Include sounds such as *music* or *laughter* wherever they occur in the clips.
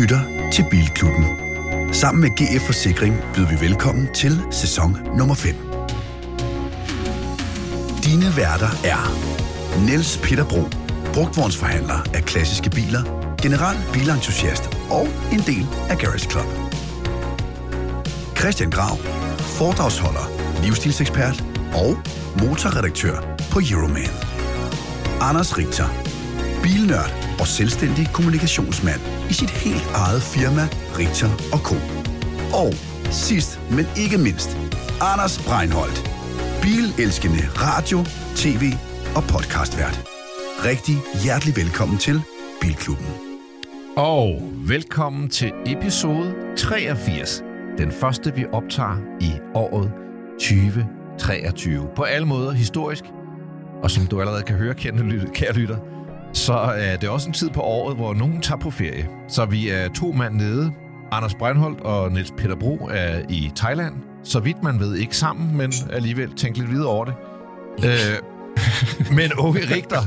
lytter til Bilklubben. Sammen med GF Forsikring byder vi velkommen til sæson nummer 5. Dine værter er Niels Peter Bro, brugtvognsforhandler af klassiske biler, general bilentusiast og en del af Garage Club. Christian Grav, foredragsholder, livsstilsekspert og motorredaktør på Euroman. Anders Richter, bilnørd og selvstændig kommunikationsmand i sit helt eget firma Richter Co. Og sidst, men ikke mindst, Anders Breinholt, bilelskende radio, tv og podcastvært. Rigtig hjertelig velkommen til Bilklubben. Og velkommen til episode 83. Den første, vi optager i året 2023. På alle måder historisk. Og som du allerede kan høre, kære lytter, så er det også en tid på året, hvor nogen tager på ferie. Så vi er to mand nede. Anders Breinholt og Niels Peter Bro er i Thailand. Så vidt man ved, ikke sammen, men alligevel tænk lidt videre over det. øh, *laughs* men Åke Richter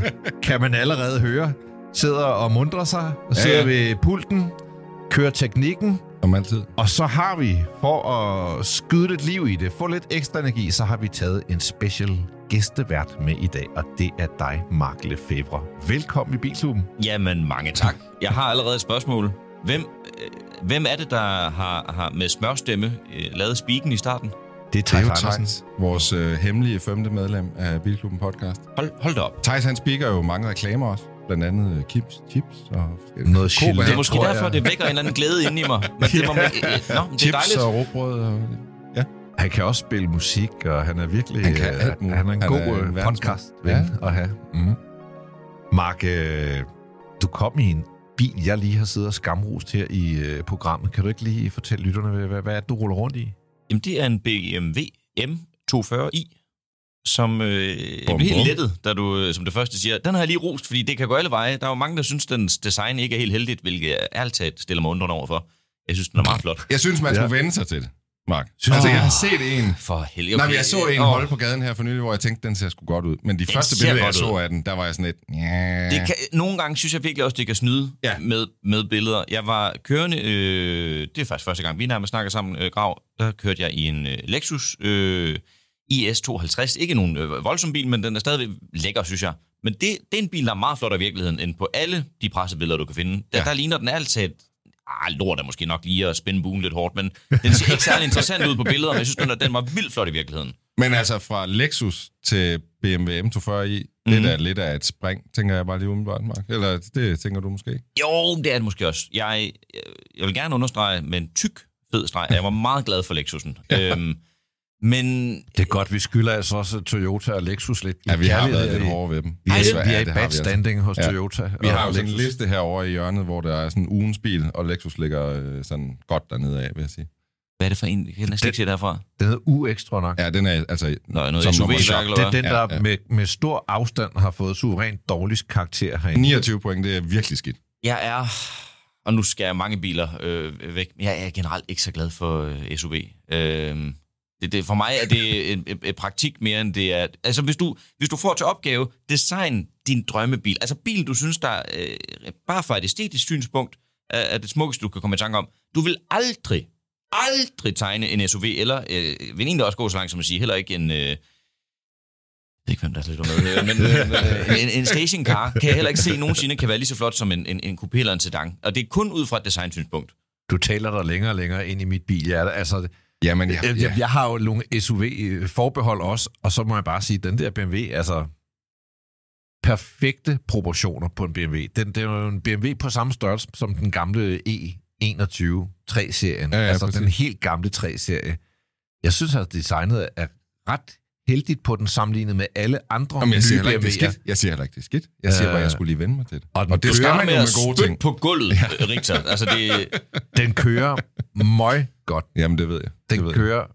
kan man allerede høre, sidder og mundrer sig, og sidder ja, ja. ved pulten, kører teknikken, om altid. Og så har vi, for at skyde lidt liv i det, få lidt ekstra energi, så har vi taget en special gæstevært med i dag, og det er dig, Mark Lefebvre. Velkommen i Bilklubben. Jamen, mange tak. Jeg har allerede et spørgsmål. Hvem, øh, hvem er det, der har, har med smørstemme øh, lavet spiken i starten? Det er Thijs Andersen. vores øh, hemmelige femte medlem af Bilklubben podcast. Hold, hold da op. Thijs han speaker jo mange reklamer også blandt andet øh, chips, chips og noget chili. Det er måske derfor, det vækker en eller anden glæde inde i mig. Men det må *laughs* man, øh, nå, det chips er dejligt. og råbrød. Og. Han kan også spille musik, og han er virkelig han, kan, øh, han er en han god er en podcast ja. at have. Mm. Mark, øh, du kom i en bil, jeg lige har siddet og skamrost her i øh, programmet. Kan du ikke lige fortælle lytterne, hvad, hvad, er det, du ruller rundt i? Jamen, det er en BMW M240i som øh, bom, helt bom. lettet, da du øh, som det første siger, den har jeg lige rost, fordi det kan gå alle veje. Der er jo mange, der synes, dens design ikke er helt heldigt, hvilket jeg ærligt talt stiller mig undrende over for. Jeg synes, den er meget *laughs* flot. Jeg synes, man skulle ja. vende sig til det. Mark. Synes altså, jeg har set en... For helvede. Okay. Nej, jeg så en oh. holde på gaden her for nylig, hvor jeg tænkte, den ser sgu godt ud. Men de den første billeder, jeg så af den, der var jeg sådan lidt... Yeah. Det kan, nogle gange synes jeg virkelig også, det kan snyde ja. med, med billeder. Jeg var kørende... Øh, det er faktisk første gang, vi nærmest snakker sammen, øh, Grav. Der kørte jeg i en øh, Lexus... Øh, IS-52. Ikke nogen øh, voldsom bil, men den er stadigvæk lækker, synes jeg. Men det, det er en bil, der er meget flot i virkeligheden, end på alle de pressebilleder, du kan finde. Der, ja. der ligner den altid Ah, lort er måske nok lige at spænde buen lidt hårdt, men den ser ikke særlig interessant ud på billeder, men jeg synes, den, den var vildt flot i virkeligheden. Men altså fra Lexus til BMW M240i, mm. det er mhm. lidt af et spring, tænker jeg bare lige umiddelbart, Mark. Eller det tænker du måske? Jo, det er det måske også. Jeg, jeg vil gerne understrege med en tyk, fed streg, jeg var meget glad for Lexusen. *laughs* øhm, men... Det er godt, vi skylder altså også Toyota og Lexus lidt. Ja, vi har været lidt hårde ved dem. Vi er, vi er i bad altså. standing hos ja. Toyota. Vi har jo sådan en liste herovre i hjørnet, hvor der er sådan ugens bil, og Lexus ligger øh, sådan godt dernede af, vil jeg sige. Hvad er det for en? Kan jeg næsten ikke se derfra? Den hedder U-X, tror nok. Ja, den er altså Nå, noget som SUV, Det er den, der ja, ja. Med, med stor afstand har fået suverænt dårlig karakter herinde. 29 point, det er virkelig skidt. Jeg er, og nu skal jeg mange biler øh, væk, jeg er generelt ikke så glad for øh, SUV. Øh, det, det, for mig er det en, en, en praktik mere end det er... Altså, hvis du, hvis du får til opgave, design din drømmebil. Altså, bil, du synes, der øh, bare fra et æstetisk synspunkt, er, er det smukkeste, du kan komme i tanke om. Du vil aldrig, aldrig tegne en SUV, eller øh, vil egentlig også gå så langt som at sige, heller ikke en... Øh, jeg ved ikke, hvem der er lidt med, øh, men øh, en, en stationcar kan jeg heller ikke se nogensinde kan være lige så flot som en, en, en coupé eller en sedan. Og det er kun ud fra et design-synspunkt. Du taler der længere og længere ind i mit bil. Ja, altså, Jamen, ja, ja. Jeg, jeg har jo nogle SUV-forbehold også, og så må jeg bare sige, den der BMW, altså perfekte proportioner på en BMW. Den, det er jo en BMW på samme størrelse som den gamle E21 3-serien. Ja, ja, altså præcis. den helt gamle 3-serie. Jeg synes, at designet er ret heldigt på den sammenlignet med alle andre Jamen, jeg siger BMW'er. Skidt. Jeg siger heller ikke, det er skidt. Jeg siger bare, jeg skulle lige vende mig til det. Og, og det skal man jo med gode ting. på gulvet, *laughs* ja. Richter. Altså, det... Den kører *laughs* møg godt. Jamen, det ved jeg. Den det ved kører jeg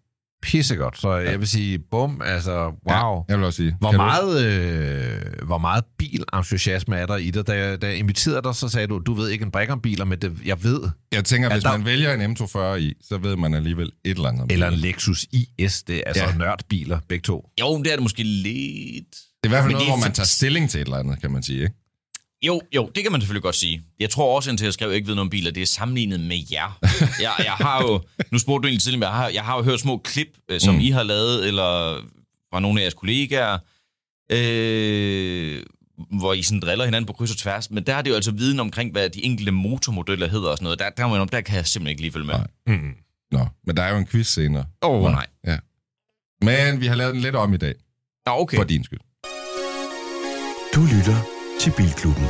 pissegodt. Så jeg vil sige, bum, altså, wow. Ja, jeg vil også sige. Hvor meget, øh, hvor meget bilentusiasme er der i dig? Da jeg, da jeg inviterede dig, så sagde du, du ved ikke en brik om biler, men det, jeg ved. Jeg tænker, hvis der... man vælger en M240 i, så ved man alligevel et eller andet. Eller en Lexus IS, det er altså ja. nørdbiler, begge to. Jo, det er det måske lidt. Det er i hvert fald noget, hvor man tager stilling til et eller andet, kan man sige, ikke? Jo, jo, det kan man selvfølgelig godt sige. Jeg tror også, indtil jeg skrev, at jeg ikke ved noget om biler, det er sammenlignet med jer. Jeg, jeg har jo, nu spurgte du egentlig tidligere, men jeg har, jeg har jo hørt små klip, øh, som mm. I har lavet, eller fra nogle af jeres kollegaer, øh, hvor I sådan driller hinanden på kryds og tværs. Men der er det jo altså viden omkring, hvad de enkelte motormodeller hedder og sådan noget. Der, der, der, der kan jeg simpelthen ikke lige følge med. Nej. Mm. Nå, men der er jo en quiz senere. Åh, oh, nej. Ja. Men vi har lavet den lidt om i dag. Nå, okay. For din skyld. Du lytter til Bilklubben.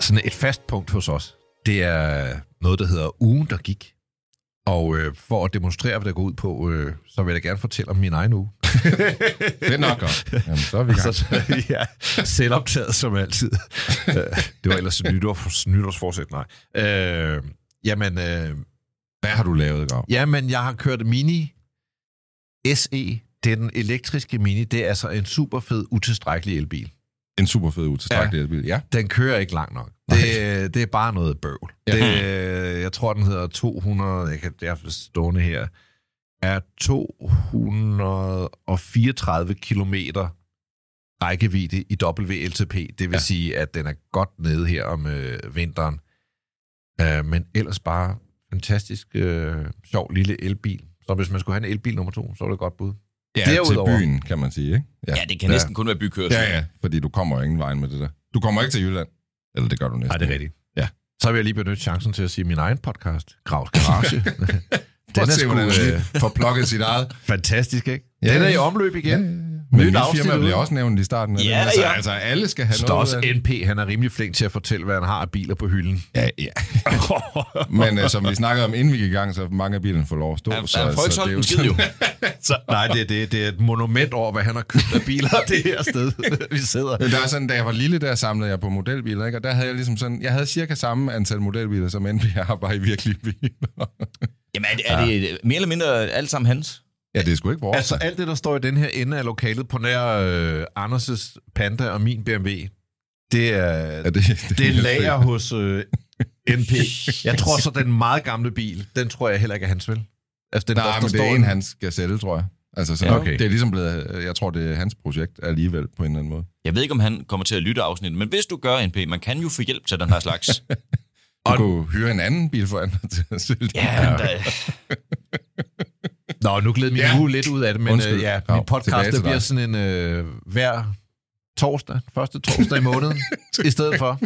Sådan et fast punkt hos os, det er noget, der hedder ugen, der gik. Og øh, for at demonstrere, hvad der går ud på, øh, så vil jeg da gerne fortælle om min egen uge. *laughs* Fedt nok. Jamen, så er vi i gang. *laughs* Så, ja, selvoptaget som altid. Det var ellers et nytår, nytårsforsæt, nej. Øh, jamen, øh, Hvad har du lavet, Grav? jamen, jeg har kørt Mini SE. Det er den elektriske Mini. Det er altså en super fed, utilstrækkelig elbil. En super fed utilstrækkelig ja. elbil. Ja. Den kører ikke langt nok. Det, det er bare noget bøvl. Ja. Det, jeg tror, den hedder 200, jeg kan derfor stående her, er 234 kilometer rækkevidde i WLTP. Det vil. Ja. sige, at den er godt nede her om øh, vinteren. Øh, men ellers bare fantastisk øh, sjov lille elbil. Så hvis man skulle have en elbil nummer to, så var det et godt bud. Ja Derudover- til byen, kan man sige. Ikke? Ja, det kan næsten kun være bykørsel. Ja, ja, fordi du kommer jo ingen vej med det der. Du kommer ikke til Jylland. Eller det gør du næsten. Nej, det er rigtigt. Ja. Så vil jeg lige benytte chancen til at sige min egen podcast, Gravs Garage. *laughs* Den er sgu øh, får plukket sit eget. fantastisk, ikke? Ja, Den er ja. i omløb igen. Men Nyt mit afsnit firma bliver også nævnt i starten. Af Ja, den. Altså, ja. altså, alle skal have er noget. NP, han er rimelig flink til at fortælle, hvad han har af biler på hylden. Ja, ja. *laughs* Men uh, som vi snakkede om, inden vi gik i gang, så mange af bilerne får lov at stå. Han, så, han får ikke så solgt det er en skid jo. *laughs* Så, nej, det, det, det er et monument over, hvad han har købt af biler, det her sted, *laughs* vi sidder. Men der er sådan, da jeg var lille, der samlede jeg på modelbiler, ikke? og der havde jeg ligesom sådan, jeg havde cirka samme antal modelbiler, som NP har, bare i virkelige biler. Jamen, er er det mere eller mindre alt sammen hans? Ja, det er sgu ikke vores. Altså alt det, der står i den her ende af lokalet på nær øh, Anders' Panda og min BMW, det er, ja, det, det, det er lager hos øh, NP. *laughs* Jeg tror så, den meget gamle bil, den tror jeg heller ikke er hans vel. Altså, den, Nej, der, der men det står er en, han skal sælge, tror jeg. Altså, så Ja, okay. det er ligesom blevet, jeg tror, det er hans projekt alligevel, på en eller anden måde. Jeg ved ikke, om han kommer til at lytte afsnittet, men hvis du gør, NP, man kan jo få hjælp til den her slags. *laughs* Du og... kunne hyre en anden bilforhandler til at sælge det. ja, der, *laughs* Nå, nu glæder min Ja. uge lidt ud af det, men Undskyld. øh, ja, Nå, min podcast det til bliver sådan en øh, hver torsdag, første torsdag i måneden, *laughs* i stedet for.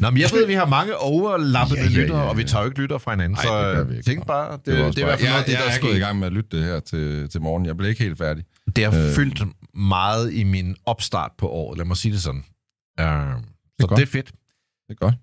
Nå, men jeg ved, at vi har mange overlappende Ja, ja, ja, lyttere, og vi ja. tager jo ikke lytter fra hinanden, Ej, så det øh, tænk bare, det, det, det, er i hvert fald noget af det, der jeg er er gået i sket. gang med at lytte det her til, til morgen. Jeg blev ikke helt færdig. Det har Øh. fyldt meget i min opstart på året, lad mig sige det sådan. Uh, så godt. det er fedt. Det er godt.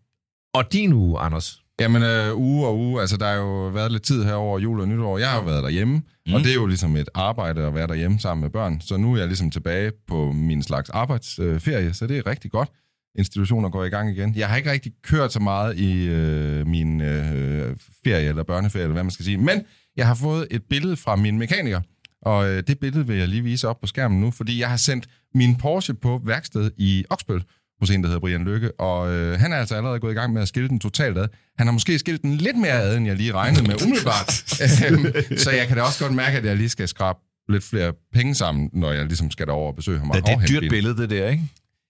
Og din uge, Anders? Jamen, øh, uge og uge, altså der har jo været lidt tid her over jul og nytår. Jeg har jo været derhjemme, mm. og det er jo ligesom et arbejde at være derhjemme sammen med børn. Så nu er jeg ligesom tilbage på min slags arbejdsferie, så det er rigtig godt. Institutioner går i gang igen. Jeg har ikke rigtig kørt så meget i øh, min øh, ferie eller børneferie, eller hvad man skal sige. Men jeg har fået et billede fra min mekaniker, og øh, det billede vil jeg lige vise op på skærmen nu, fordi jeg har sendt min Porsche på værksted i Oksbøl hos en, der hedder Brian Lykke, og øh, han er altså allerede gået i gang med at skille den totalt ad. Han har måske skilt den lidt mere ad, end jeg lige regnede med umiddelbart. *laughs* Øhm, så jeg kan da også godt mærke, at jeg lige skal skrabe lidt flere penge sammen, når jeg ligesom skal derover og besøge ham. Ja, det er et dyrt bilen. billede, det der, ikke?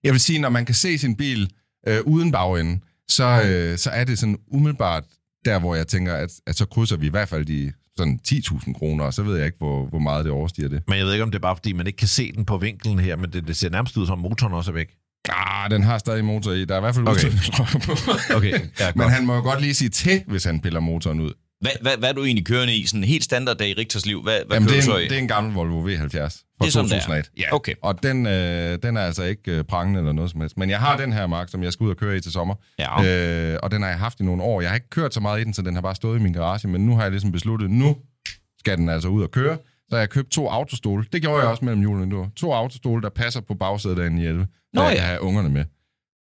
Jeg vil sige, når man kan se sin bil øh, uden bagende, så, øh, så er det sådan umiddelbart der, hvor jeg tænker, at, at så krydser vi i hvert fald de sådan 10.000 kroner, og så ved jeg ikke, hvor, hvor meget det overstiger det. Men jeg ved ikke, om det er bare, fordi man ikke kan se den på vinkelen her, men det, det ser nærmest ud som, motoren også er væk. Ah, den har stadig motor i. Der er i hvert fald Okay. på. Okay, ja, *laughs* Men han må jo godt lige sige til, hvis han piller motoren ud. hvad, hvad, hvad er du egentlig kørende i? Sådan en helt standard dag i Rigters liv. Hvad, hvad Jamen, kører det, du er en, i? det er en gammel Volvo V70 fra Det er sådan, det er. 2001. Ja. Okay. Og den, øh, den er altså ikke øh, prangende eller noget som helst. Men jeg har den her, Mark, som jeg skal ud og køre i til sommer. Ja. Øh, og den har jeg haft i nogle år. Jeg har ikke kørt så meget i den, så den har bare stået i min garage. Men nu har jeg ligesom besluttet, nu skal den altså ud og køre. Så har jeg købt to autostole. Det gjorde jeg også mellem julen og nytår. To autostole, der passer på bagsædet af en 11. Nå jeg ja. kan have ungerne med.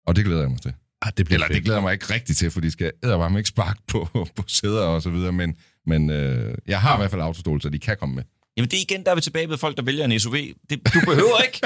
Og det glæder jeg mig til. Ah, det bliver Eller det glæder jeg mig ikke rigtigt til, for de skal ædervarme ikke sparke på, *laughs* på sæder og så videre. Men, men øh, jeg har i hvert fald autostole, så de kan komme med. Jamen det er igen, der er vi tilbage ved folk, der vælger en SUV. Det, du behøver ikke.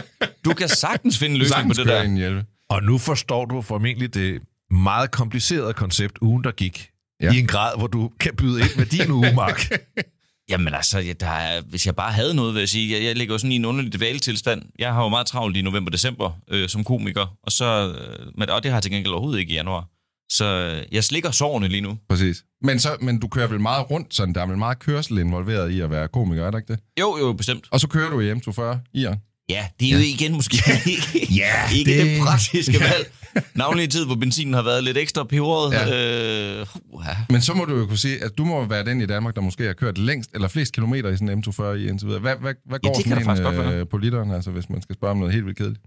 Du kan sagtens finde en løsning Sagtens på det der. i en 11. Og nu forstår du formentlig det meget komplicerede koncept, ugen der gik, ja. i en grad, hvor du kan byde ind med din uge, Mark. *laughs* Jamen altså, ja, der er, hvis jeg bare havde noget, vil jeg sige, jeg, jeg ligger jo sådan i en underlig dvaletilstand. Jeg har jo meget travlt i november-december øh, som komiker, og, så, øh, men, og det har jeg til gengæld overhovedet ikke i januar. Så øh, jeg slikker sårene lige nu. Præcis. Men, så, men du kører vel meget rundt, sådan der er vel meget kørsel involveret i at være komiker, er der ikke det? Jo, jo, bestemt. Og så kører du i M240 i Ja, det er jo igen måske *laughs* ikke, Ja, ikke det, det- praktiske valg. Navnlig i tid, hvor benzinen har været lidt ekstra peberet. Ja. Øh, uh, Men så må du jo kunne sige, at du må være den i Danmark, der måske har kørt længst eller flest kilometer i sådan en M240 i indtil videre. Hvad, hvad, hvad Ja, går kan sådan godt en være. øh, på literen, altså, hvis man skal spørge om noget helt vildt kedeligt?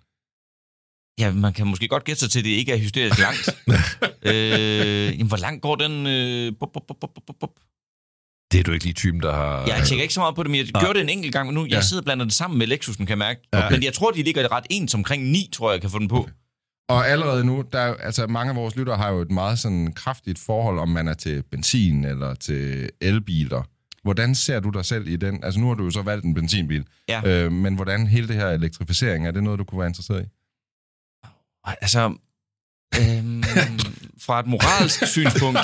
ja, man kan måske godt gætte sig til, at det ikke er hysterisk langt. *laughs* øh, jamen, hvor langt går den? Øh, bup, bup, bup, bup, bup. Det er du ikke lige typen, der har... Jeg tænker ikke så meget på det, men jeg Nej. gjorde det en enkelt gang, men nu Ja. jeg sidder og blander det sammen med Lexusen, kan jeg mærke. Ja. Okay. Men jeg tror, de ligger ret ens omkring 9, tror jeg, kan få den på. Og allerede nu, der, er altså mange af vores lyttere har jo et meget sådan kraftigt forhold, om man er til benzin eller til elbiler. Hvordan ser du dig selv i den? Altså nu har du jo så valgt en benzinbil, Ja. øh, men hvordan hele det her elektrificering, er det noget, du kunne være interesseret i? Altså, øhm, *laughs* fra et moralsk *laughs* synspunkt,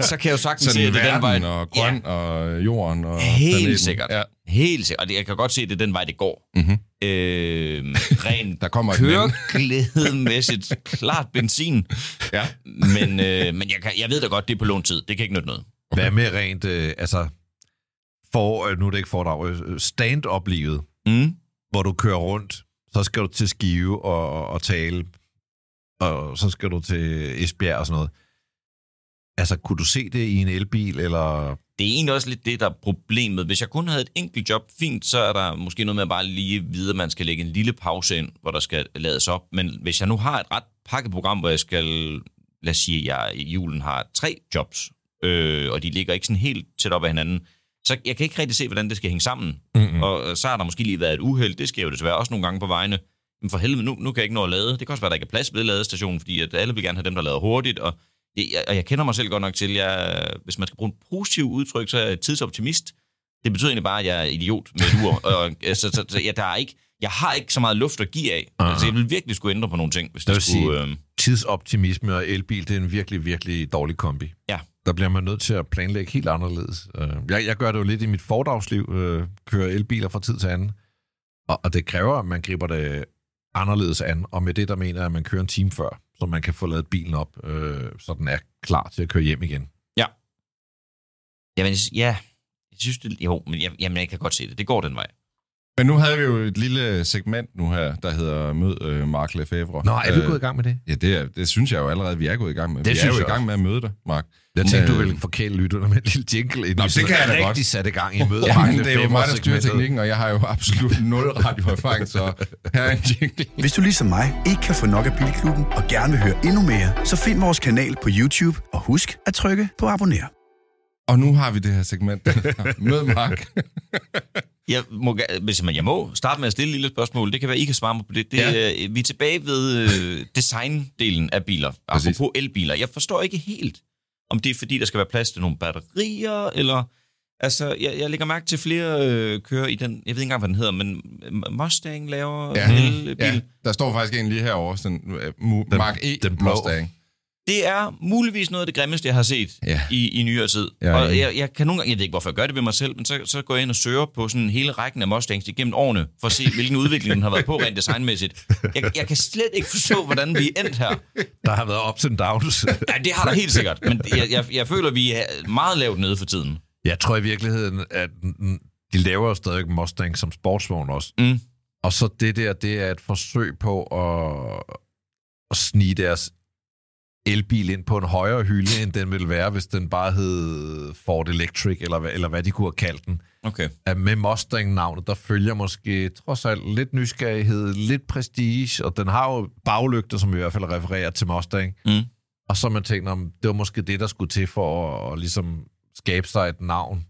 så kan jeg jo sagtens se, at det er den vej, og grøn ja. og jorden og Helt planeten. sikkert. Ja. Helt sikkert. Og det- jeg kan godt se, at det er den vej, det går. *laughs* Mm-hmm. Øh, rent Der kommer køreglædemæssigt *laughs* klart benzin. Ja. Men, øh, men jeg, kan, jeg ved da godt, det er på lån tid. Det kan ikke nytte noget. Hvad med rent, øh, altså, for, øh, nu er det ikke foredrag, øh, stand-up-livet, Mm. hvor du kører rundt, så skal du til Skive og, og tale, og så skal du til Esbjerg og sådan noget. Altså, kunne du se det i en elbil, eller... Det er egentlig også lidt det, der er problemet. Hvis jeg kun havde et enkelt job, fint, så er der måske noget med at bare lige vide, at man skal lægge en lille pause ind, hvor der skal lades op. Men hvis jeg nu har et ret pakkeprogram, hvor jeg skal, lad os sige, at jeg i julen har tre jobs, øh, og de ligger ikke sådan helt tæt op ad hinanden, så jeg kan ikke rigtig se, hvordan det skal hænge sammen. Mm-hmm. Og så har der måske lige været et uheld. Det sker jo desværre også nogle gange på vejene. Men for helvede, nu, nu kan jeg ikke nå at lade. Det kan også være, at der ikke er plads ved ladestationen, fordi at alle vil gerne have dem, der lader hurtigt. Og det, jeg, og jeg kender mig selv godt nok til, jeg, hvis man skal bruge en positiv udtryk, så er jeg tidsoptimist. Det betyder egentlig bare, at jeg er idiot med et ur. og, så, så, så ja, der er ikke, jeg har ikke så meget luft at give af. Aha. Altså, jeg vil virkelig skulle ændre på nogle ting, hvis Det skulle... Øh, Tidsoptimisme og elbil, det er en virkelig, virkelig dårlig kombi. Ja. Der bliver man nødt til at planlægge helt anderledes. Øh, Jeg, jeg gør det jo lidt i mit fordagsliv, øh, kører elbiler fra tid til anden. Og, og det kræver, at man griber det anderledes an. Og med det, der mener jeg, at man kører en time før, så man kan få lavet bilen op, øh, så den er klar til at køre hjem igen. jamen, ja, jeg synes det... Jo, men jeg, jamen, jeg kan godt se det. Det går den vej. Men nu havde vi jo et lille segment nu her, der hedder Mød øh, Mark Lefebvre. Nå, er vi Øh, gået i gang med det? Ja, det, er, det synes jeg jo allerede, vi er gået i gang med. Det vi er synes jo jeg i gang med at møde dig, Mark. Jeg tænkte, du Øh, ville forkæle lytterne med en lille jingle. inden Nå, det kan jeg da rigtig godt. satte gang i mødet. Ja, det er jo mig, der styrer teknikken, og jeg har jo absolut nul radioerfaring, så her er en jingle. Hvis du ligesom mig ikke kan få nok af Bilklubben og gerne vil høre endnu mere, så find vores kanal på YouTube og husk at trykke på abonner. Og nu har vi det her segment. *laughs* Mød Mark. Jeg må, hvis man, jeg må starte med at stille et lille spørgsmål. Det kan være, I kan svare mig på det. det Ja. ja. Vi er tilbage ved øh, designdelen af biler. Præcis. Apropos elbiler. Jeg forstår ikke helt, om det er fordi, der skal være plads til nogle batterier, eller... Altså, jeg, jeg lægger mærke til flere øh, kører i den... Jeg ved ikke engang, hvad den hedder, men Mustang laver Ja. ja. elbil. Ja, der står faktisk en lige herovre, sådan, uh, Mu- Den- Mark E. den blå. Mustang. Det er muligvis noget af det grimmeste, jeg har set Ja. i, i nyere tid. Ja, og ja. jeg, jeg kan nogle gange, jeg ved ikke, hvorfor jeg gør det ved mig selv, men så, så går jeg ind og søger på sådan hele rækken af Mustangs igennem årene, for at se, hvilken udvikling den har været på rent designmæssigt. Jeg, jeg kan slet ikke forstå, hvordan vi er endt her. Der har været ups and downs. Ja, det har der helt sikkert, men jeg, jeg, jeg føler, vi er meget lavt nede for tiden. Jeg tror i virkeligheden, at de laver jo stadig Mustang som sportsvogn også. Mm. Og så det der, det er et forsøg på at, at snige deres elbil ind på en højere hylde, end den ville være, hvis den bare hed Ford Electric, eller, hvad- eller hvad de kunne have kaldt den. Okay. At med Mustang-navnet, der følger måske trods alt lidt nysgerrighed, lidt prestige, og den har jo baglygter, som i hvert fald refererer til Mustang. Mm. Og så man tænkt, om det var måske det, der skulle til for at, at ligesom skabe sig et navn.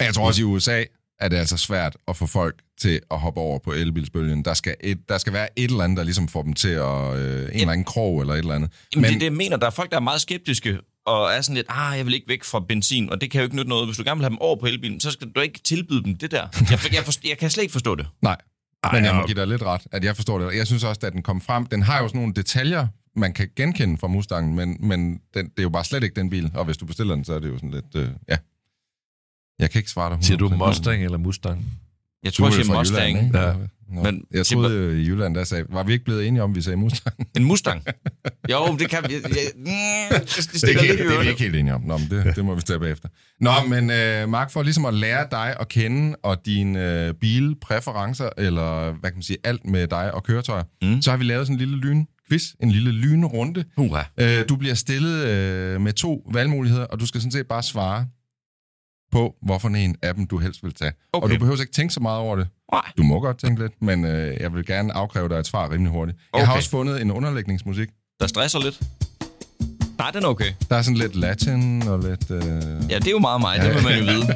Jeg tror også i USA, at det er altså svært at få folk til at hoppe over på elbilsbølgen. Der skal, et, der skal være et eller andet, der ligesom får dem til at... Øh, en eller anden krog eller et eller andet. Jamen, Men... det er det, jeg mener. Der er folk, der er meget skeptiske, og er sådan lidt, ah, jeg vil ikke væk fra benzin, og det kan jo ikke nytte noget. Hvis du gerne vil have dem over på elbilen, så skal du ikke tilbyde dem det der. Jeg, jeg, forstår, jeg kan slet ikke forstå det. Nej, Ej, men jeg må give dig lidt ret, at jeg forstår det. Jeg synes også, at den kom frem. Den har jo sådan nogle detaljer, man kan genkende fra Mustangen, men, men den, det er jo bare slet ikke den bil. Og hvis du bestiller den, så er det jo sådan lidt... Øh, ja. Jeg kan ikke svare dig Siger du 100%. Mustang eller Mustang? Jeg Du tror, er jeg siger fra Mustang. Jylland, ikke? Ja. Nå, Men jeg troede øh, i Jylland, der sagde, var vi ikke blevet enige om, at vi sagde Mustang? *laughs* En Mustang. Jo, det kan vi... Jeg, jeg, mm, det, det Det er, i det er vi ikke helt enige om. Nå, men det, det må vi tage bagefter. Nå, men øh, Mark, for ligesom at lære dig at kende, og dine øh, bilpræferencer, eller hvad kan man sige, alt med dig og køretøjer, mm. så har vi lavet sådan en lille lynquiz, en lille lynrunde. Øh, du bliver stillet øh, med to valgmuligheder, og du skal sådan set bare svare på, hvorfor en af dem du helst vil tage. Okay. Og du behøver ikke tænke så meget over det. Nej. Du må godt tænke lidt, men øh, jeg vil gerne afkræve dig et svar rimelig hurtigt. Okay. Jeg har også fundet en underlægningsmusik. Der stresser lidt. Nej, den er okay. Der er sådan lidt latin og lidt... Øh... Ja, det er jo meget mig. Det vil man jo vide. *laughs*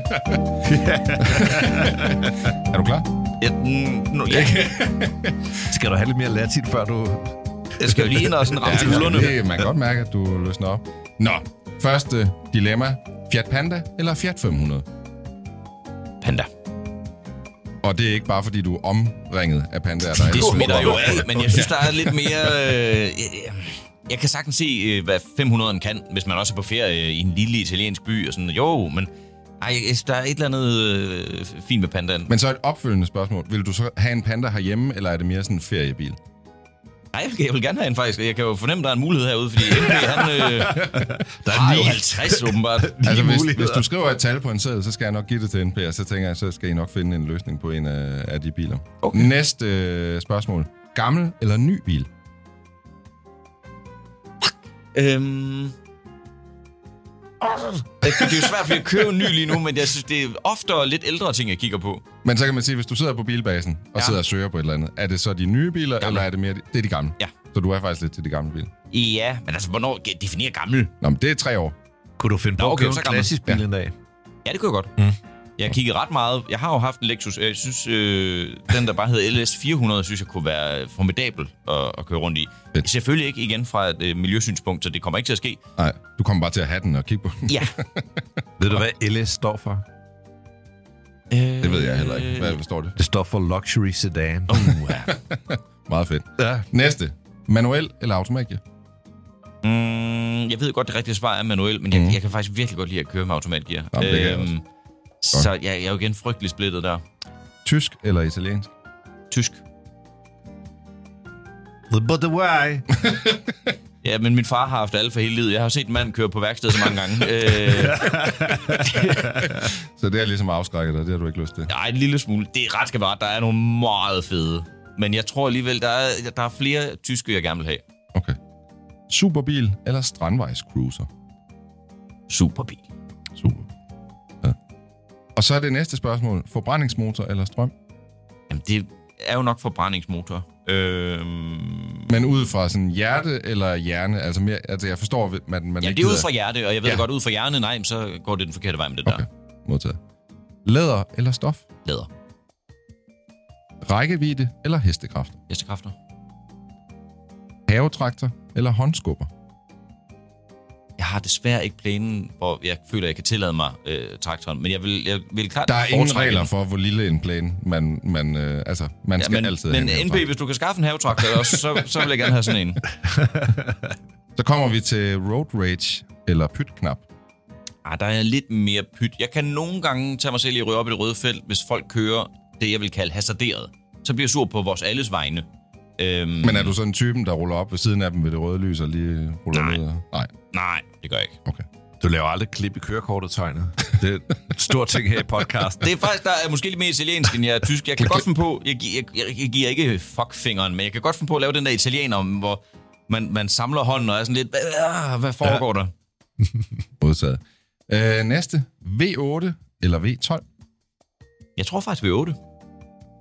Er du klar? Ja, no, ja. *laughs* Skal du have lidt mere latin, før du... Jeg skal jo lige ind og sådan *laughs* ramme til hullerne. det, man kan godt mærke, at du løsner op. Nå, første dilemma. Fiat Panda eller Fiat 500? Panda. Og det er ikke bare, fordi du er omringet af pandaer. Der er Det smitter jo af, men jeg synes, der er lidt mere... Øh, jeg, kan sagtens se, øh, hvad 500'eren kan, hvis man også er på ferie i en lille italiensk by og sådan. Jo, men ej, der er et eller andet øh, fint med pandaen. Men så et opfølgende spørgsmål. Vil du så have en panda herhjemme, eller er det mere sådan en feriebil? Nej, jeg vil, gerne have en faktisk. Jeg kan jo fornemme, der er en mulighed herude, fordi MP, han øh, Der har jo ni- 50 åbenbart. Altså, hvis, hvis du skriver et tal på en seddel, så skal jeg nok give det til NP, og så tænker jeg, så skal I nok finde en løsning på en af, af de biler. Okay. Næste øh, spørgsmål. Gammel eller ny bil? Øhm... Det er jo svært, fordi jeg kører en ny lige nu, men jeg synes, det er oftere lidt ældre ting, jeg kigger på. Men så kan man sige, hvis du sidder på bilbasen og Ja. sidder og søger på et eller andet, er det så de nye biler, Gamle. eller er det mere... de- Det er de gamle. Ja. Så du er faktisk lidt til de gamle biler. Ja, men altså, hvornår definerer gammel? Nå, men det er tre år. Kunne du finde på Nå, at okay, købe så en gammel. klassisk bil en dag? Ja, det kunne jeg godt. Mm. Jeg har kigget ret meget. Jeg har jo haft en Lexus. Jeg synes, øh, den der bare hedder LS 400, synes jeg kunne være formidabel at, at køre rundt i. Fedt. Selvfølgelig ikke igen fra et øh, miljøsynspunkt, så det kommer ikke til at ske. Nej, du kommer bare til at have den og kigge på den. Ja. *laughs* Ved du, hvad LS står for? Det ved jeg heller ikke. Hvad står det? Det står for Luxury Sedan. Uh, ja. *laughs* Meget fedt. Ja. Næste. Manuel eller automatgear? mm, jeg ved godt, det rigtige svar er manuel, men jeg, jeg kan faktisk virkelig godt lide at køre med automatgear. Øhm, Jamen, det kan jeg også. Så jeg, jeg er jo igen frygtelig splittet der. Tysk eller italiensk? Tysk. But the why? *laughs* Ja, men min far har haft alfa hele livet. Jeg har set en mand køre på værksted så mange gange. øh, *laughs* Så det er ligesom afskrækket dig, det har du ikke lyst til. Nej, en lille smule. Det er ret skal være. Der er nogle meget fede. Men jeg tror alligevel, der er, der er flere tyske, jeg gerne vil have. Okay. Superbil eller strandvejscruiser? Superbil. Og så er det næste spørgsmål. Forbrændingsmotor eller strøm? Jamen, det er jo nok forbrændingsmotor. Øhm, Men ud fra sådan hjerte eller hjerne? Altså, mere, altså jeg forstår, at man, man ja, ikke det er ud fra hjerte, og jeg ved Ja. godt, ud fra hjerne, nej, så går det den forkerte vej med det Okay, der. modtaget. Læder eller stof? Læder. Rækkevidde eller hestekræfter? Hestekræfter. Havetraktor eller håndskubber? Jeg har desværre ikke planen, hvor jeg føler, jeg kan tillade mig øh, traktoren, men jeg vil, jeg vil klart Der er ingen regler den. for, hvor lille en plæne man, man, øh, altså, man skal Ja, men, altid men havetraktor. hvis du kan skaffe en havetraktor også, så, så vil jeg gerne have sådan en. *laughs* Så kommer vi til road rage eller pytknap. Ah, der er lidt mere pyt. Jeg kan nogle gange tage mig selv i at ryge op i det røde felt, hvis folk kører det, jeg vil kalde hasarderet. Så bliver jeg sur på vores alles vegne. Øhm, Men er du sådan en typen, der ruller op ved siden af dem ved det røde lys og lige ruller Nej. ned? Nej, Nej, det gør jeg ikke. okay. Du laver aldrig klip i kørekortet, tegnet. Det er en stor ting her i podcasten. Det er faktisk, der er måske lidt mere italiensk, end jeg er tysk. Jeg kan godt finde på, jeg, jeg, jeg, jeg giver ikke fuckfingeren, men jeg kan godt finde på at lave den der italiener, hvor man, man samler hånden og er sådan lidt, "Ah, hvad foregår ja. der? *laughs* Modtaget. Øh, næste. V8 eller V12? Jeg tror faktisk, vi er 8.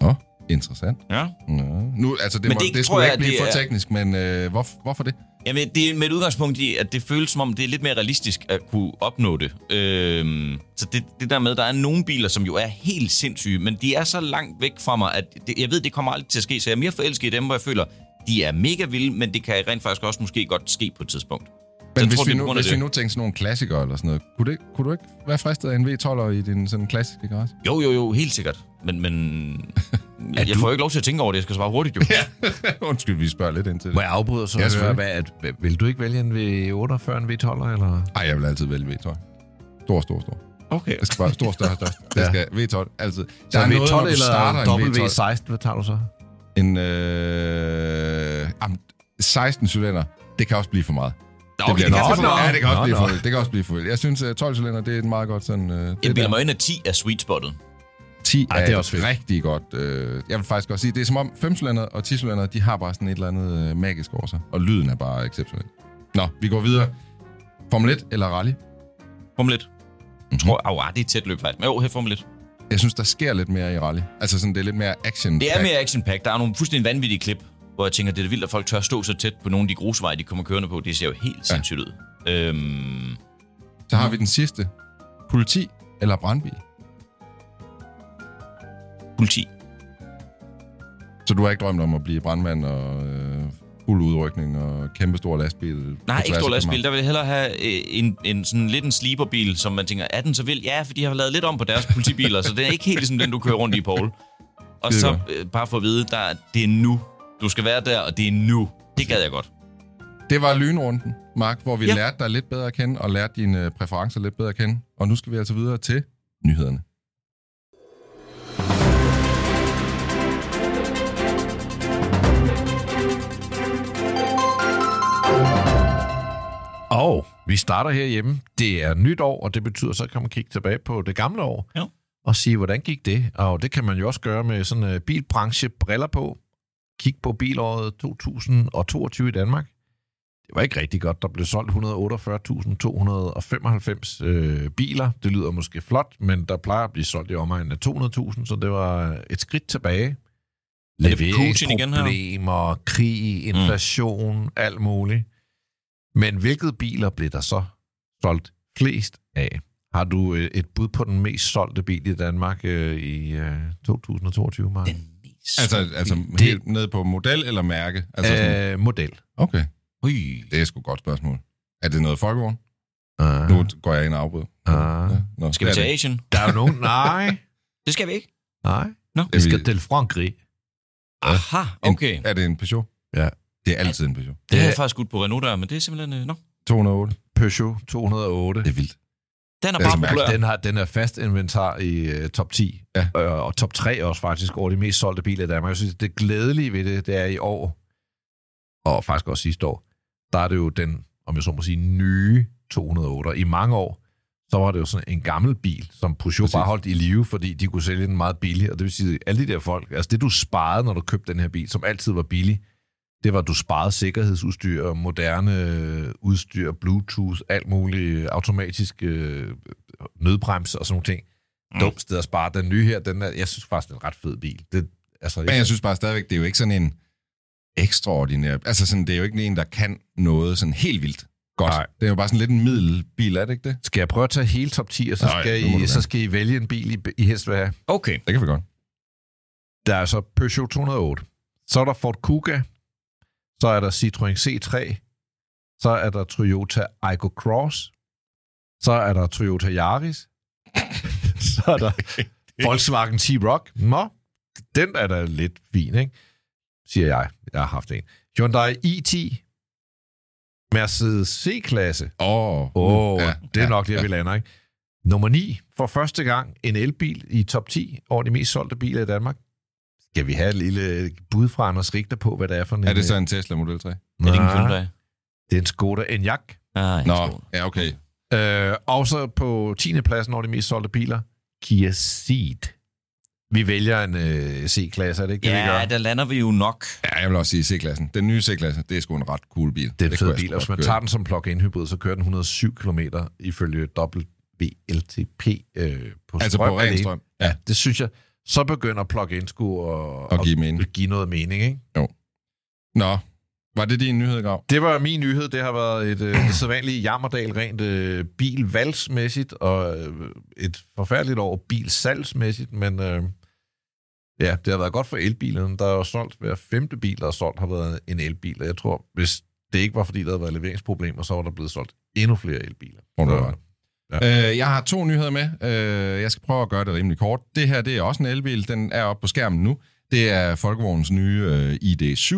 Åh, interessant. Ja. Nå. Nu, altså, det, Men må, det det, skulle jeg, ikke blive for er- teknisk, men øh, hvor, hvorfor det? Jamen, det er med et udgangspunkt i, at det føles som om, det er lidt mere realistisk at kunne opnå det. Øhm, så det, det der med, der er nogle biler, som jo er helt sindssyge, men de er så langt væk fra mig, at det, jeg ved, det kommer aldrig til at ske, så jeg er mere forelsket i dem, hvor jeg føler, de er mega vilde, men det kan rent faktisk også måske godt ske på et tidspunkt. Men jeg hvis, tror, vi nu, hvis det. vi nu tænker sådan nogle klassikere eller sådan noget, kunne, det, kunne du ikke være fristet af en V12'er i din sådan klassiske garage? Jo, jo, jo, helt sikkert. Men, men *laughs* jeg, jeg får jo ikke lov til at tænke over det, jeg skal svare hurtigt jo. *laughs* Undskyld, vi spørger lidt ind til det. Må jeg afbryde så høre, selvfølgelig. hvad, at, vil du ikke vælge en V8 før en V12, eller? Ej, jeg vil altid vælge V12. Stor, stor, stor. Okay. Det skal bare stor, større, størst. *laughs* Det Ja. skal V12, altid. Så Der er noget, V12 når du eller starter en V12. W16, hvad tager du så? En øh, jamen, 16 cylinder, det kan også blive for meget. Nå, okay, bliver det kan Ja, det kan også Nå, blive for vildt. Det kan også blive for vildt. Jeg synes, at 12 cylinder, det er et meget godt sådan... Øh, det Jeg bilder der. mig ind, at 10 er sweet spottet. 10 Ej, er, det er også fedt. rigtig godt. Øh, jeg vil faktisk godt sige, det er som om 5 cylinder og 10 cylinder, de har bare sådan et eller andet øh, magisk over sig. Og lyden er bare exceptionel. Nå, vi går videre. Formel 1 eller rally? Formel 1. Jeg tror, au, ah, det er tæt løb faktisk. Men jo, her Formel 1. Jeg synes, der sker lidt mere i rally. Altså sådan, det er lidt mere action. Det er mere action -pack. Der er nogle fuldstændig vanvittige klip, hvor jeg tænker, det er vildt, at folk tør stå så tæt på nogle af de grusveje, de kommer kørende på. Det ser jo helt ja. sindssygt ud. Øhm, Så har vi den sidste. Politi eller brandbil? politi. Så du har ikke drømt om at blive brandmand og øh, fuld udrykning og kæmpe stor lastbil? Nej, ikke stor lastbil. Der vil jeg hellere have øh, en, en sådan lidt en sleeperbil, som man tænker, er den så vild? Ja, for de har lavet lidt om på deres politibiler, så det er ikke helt ligesom den, du kører rundt i, Paul. Og så øh, bare for at vide, der, det er nu. Du skal være der, og det er nu. Det gad jeg godt. Det var lynrunden, Mark, hvor vi Ja. lærte dig lidt bedre at kende, og lærte dine øh, præferencer lidt bedre at kende. Og nu skal vi altså videre til nyhederne. Og vi starter herhjemme. Det er nyt år, og det betyder, så kan man kigge tilbage på det gamle år. Ja. Og sige, hvordan gik det? Og det kan man jo også gøre med sådan en bilbranche briller på. Kig på bilåret 2022 i Danmark. Det var ikke rigtig godt. Der blev solgt 148.295 øh, biler. Det lyder måske flot, men der plejer at blive solgt i omegnen af 200.000, så det var et skridt tilbage. Er? Leveringsproblemer, krig, inflation, mm. alt muligt. Men hvilke biler blev der så solgt flest af? Har du øh, et bud på den mest solgte bil i Danmark øh, i øh, 2022, Mark? Den. Altså, altså Det- helt ned på model eller mærke? Altså sådan, Øh, model. okay, Ui. det er sgu et godt spørgsmål. Er det noget folkevogn? Uh, Nu går jeg ind og afbryder. Ah. Ja, nå, Skal vi er til. Asien? der er jo nogen... *laughs* Nej, Det skal vi ikke. nej. Nå. Vi skal til Frankrig. Aha, okay. En, er det en Peugeot? Ja. Det er altid en Peugeot. Det jeg faktisk skudt på Renault der, men det er simpelthen... øh, Nå, 208. Peugeot 208. Det er vildt. Den er bare populær. Den, har, den er fast inventar i uh, top 10, Ja. øh, og top 3 også faktisk over de mest solgte biler i Danmark. Jeg synes, det glædelige ved det, det er i år, og faktisk også sidste år, der er det jo den, om jeg så må sige, nye 208. Og I mange år, så var det jo sådan en gammel bil, som Peugeot Præcis. bare holdt i live, fordi de kunne sælge den meget billigt. Og det vil sige, alle de der folk, altså det du sparede, når du købte den her bil, som altid var billig, det var, at du sparede sikkerhedsudstyr, moderne øh, udstyr, bluetooth, alt muligt, automatisk øh, nødbremse og sådan nogle ting. Mm. Dumt sted at spare. Den nye her, den er, jeg synes faktisk, det er en ret fed bil. Det, altså, Men jeg synes bare stadigvæk, det er jo ikke sådan en ekstraordinær... Altså sådan, det er jo ikke en, der kan noget sådan helt vildt godt. Nej. Det er jo bare sådan lidt en middelbil, er det ikke det? Skal jeg prøve at tage hele top 10, og så Nej, skal, I, så skal I vælge en bil, I, I helst vil have? Okay. Det kan vi godt. Der er så Peugeot 208. Så er der Ford Kuga. Så er der Citroën C3. Så er der Toyota Aygo Cross. Så er der Toyota Yaris. *laughs* så er der *laughs* Volkswagen T-Roc. Nå, den er da lidt fin, ikke? Siger jeg. Jeg har haft en. Hyundai i10. Mercedes C-klasse. Åh, Åh, oh, ja, ja, det er ja, nok der, vi lander, ikke? Nummer 9. For første gang en elbil i top 10 over de mest solgte biler i Danmark. Skal vi have et lille bud fra Anders Richter på, hvad det er for en... Er det så en Tesla Model 3? Er det ikke en Hyundai? Det er en Skoda Enyaq. Ah, Nå, ja, okay. Øh, og så på 10. pladsen over de mest solgte biler, Kia Ceed. Vi vælger en øh, C-klasse, er det ikke det, vi Ja, gør? der lander vi jo nok. Ja, jeg vil også sige C-klassen. Den nye C-klasse, det er sgu en ret cool bil. Det er en fed bil, hvis man køre. tager den som plug-in hybrid, så kører den 107 km ifølge WLTP øh, på Altså strøm på ren strøm. Ja, det synes jeg. Så begynder plug-in sgu at, give mening. at give noget mening, ikke? Nå, var det din nyhed, Grav? Det var min nyhed. Det har været et øh, det sædvanlige jammerdal rent øh, bilvalgsmæssigt, og øh, et forfærdeligt år bilsalgsmæssigt, men øh, ja, det har været godt for elbilerne. Der er jo solgt, hver femte bil, der er solgt, har været en elbil, og jeg tror, hvis det ikke var, fordi der havde været leveringsproblemer, så var der blevet solgt endnu flere elbiler. Du, Så- Ja. Øh, jeg har to nyheder med. Øh, jeg skal prøve at gøre det rimelig kort. Det her, det er også en elbil. Den er oppe på skærmen nu. Det er Folkevognens nye øh, ID7.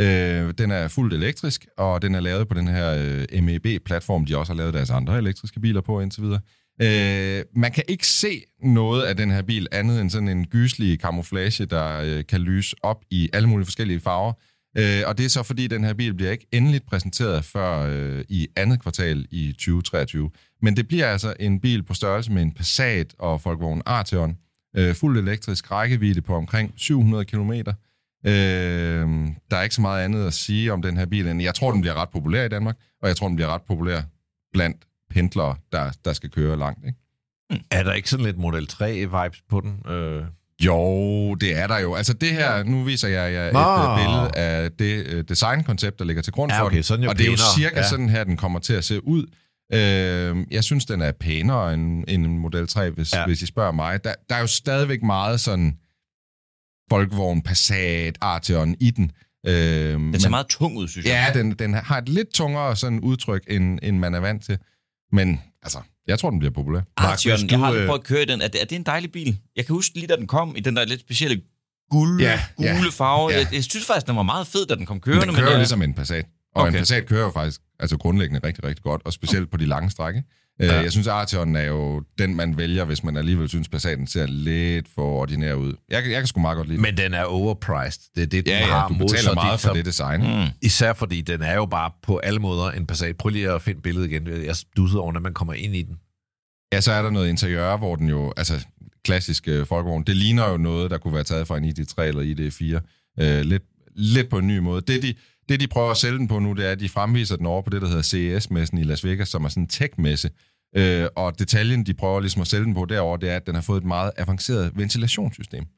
Øh, den er fuldt elektrisk, og den er lavet på den her øh, MEB-platform, de også har lavet deres andre elektriske biler på indtil videre. Øh, man kan ikke se noget af den her bil andet end sådan en gyselig camouflage, der øh, kan lyse op i alle mulige forskellige farver. Øh, og det er så fordi, den her bil bliver ikke endeligt præsenteret før øh, i andet kvartal i 2023. Men det bliver altså en bil på størrelse med en Passat og Volkswagen Arteon. Øh, fuld elektrisk rækkevidde på omkring 700 km. Øh, der er ikke så meget andet at sige om den her bil, end jeg tror, den bliver ret populær i Danmark, og jeg tror, den bliver ret populær blandt pendlere, der, der skal køre langt. Ikke? Er der ikke sådan lidt Model 3-vibes på den? Øh, jo, det er der jo. Altså det her, nu viser jeg jer et Nå. øh, billede af det øh, designkoncept, der ligger til grund Ja, for okay, den. jo og det er jo pænere. cirka Ja. sådan her, den kommer til at se ud. Øh, jeg synes, den er pænere end, end en Model 3, hvis, ja. hvis I spørger mig. Der, der er jo stadigvæk meget sådan Volkswagen, Passat, Arteon i den. Øh, Den ser meget tung ud, synes jeg. Ja, den, den har et lidt tungere sådan udtryk, end, end man er vant til. Men altså, jeg tror, den bliver populær. Mark, Arteon, hvis jeg du, har aldrig øh, prøvet at køre i den. Er det, er det en dejlig bil? Jeg kan huske lige, da den kom i den der lidt specielle guld, Ja, gule ja, farve. ja. Jeg, jeg synes faktisk, den var meget fed, da den kom Men kørende. den kører jo jeg, ligesom en Passat. Og okay. Okay. en Passat kører jo faktisk altså grundlæggende rigtig, rigtig godt, og specielt på de lange strække. Ja. Ja. Jeg synes, Arteon er jo den, man vælger, hvis man alligevel synes, Passaten ser lidt for ordinær ud. Jeg, kan- jeg kan sgu meget godt lide men den er overpriced. Det er det, den Ja, har ja, du modsat betaler meget dit, for som- det design. Mm. Mm. Især fordi den er jo bare på alle måder en Passat. Prøv lige at finde billedet igen. Jeg stussede over, når man kommer ind i den. Ja, så er der noget interiør, hvor den jo, altså klassisk øh, folkevogn, det ligner jo noget, der kunne være taget fra en ID3 eller ID4. Øh, lidt, lidt på en ny måde. Det de, det, de prøver at sælge den på nu, det er, at de fremviser den over på det, der hedder CES-messen i Las Vegas, som er sådan en tech-messe. Øh, og detaljen, de prøver ligesom at sælge den på derover, det er, at den har fået et meget avanceret ventilationssystem. *laughs*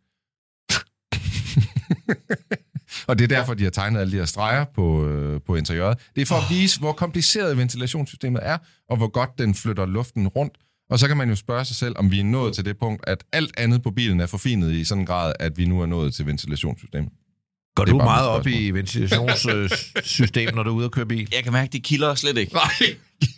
og det er derfor, de har tegnet alle de her streger på, øh, på interiøret. Det er for at vise, hvor kompliceret ventilationssystemet er, og hvor godt den flytter luften rundt. Og så kan man jo spørge sig selv, om vi er nået til det punkt, at alt andet på bilen er forfinet i sådan en grad, at vi nu er nået til ventilationssystemet. Går Det du bare meget op i ventilationssystem, *laughs* når du er ude at køre bil? jeg kan mærke, det kilder slet ikke. Nej,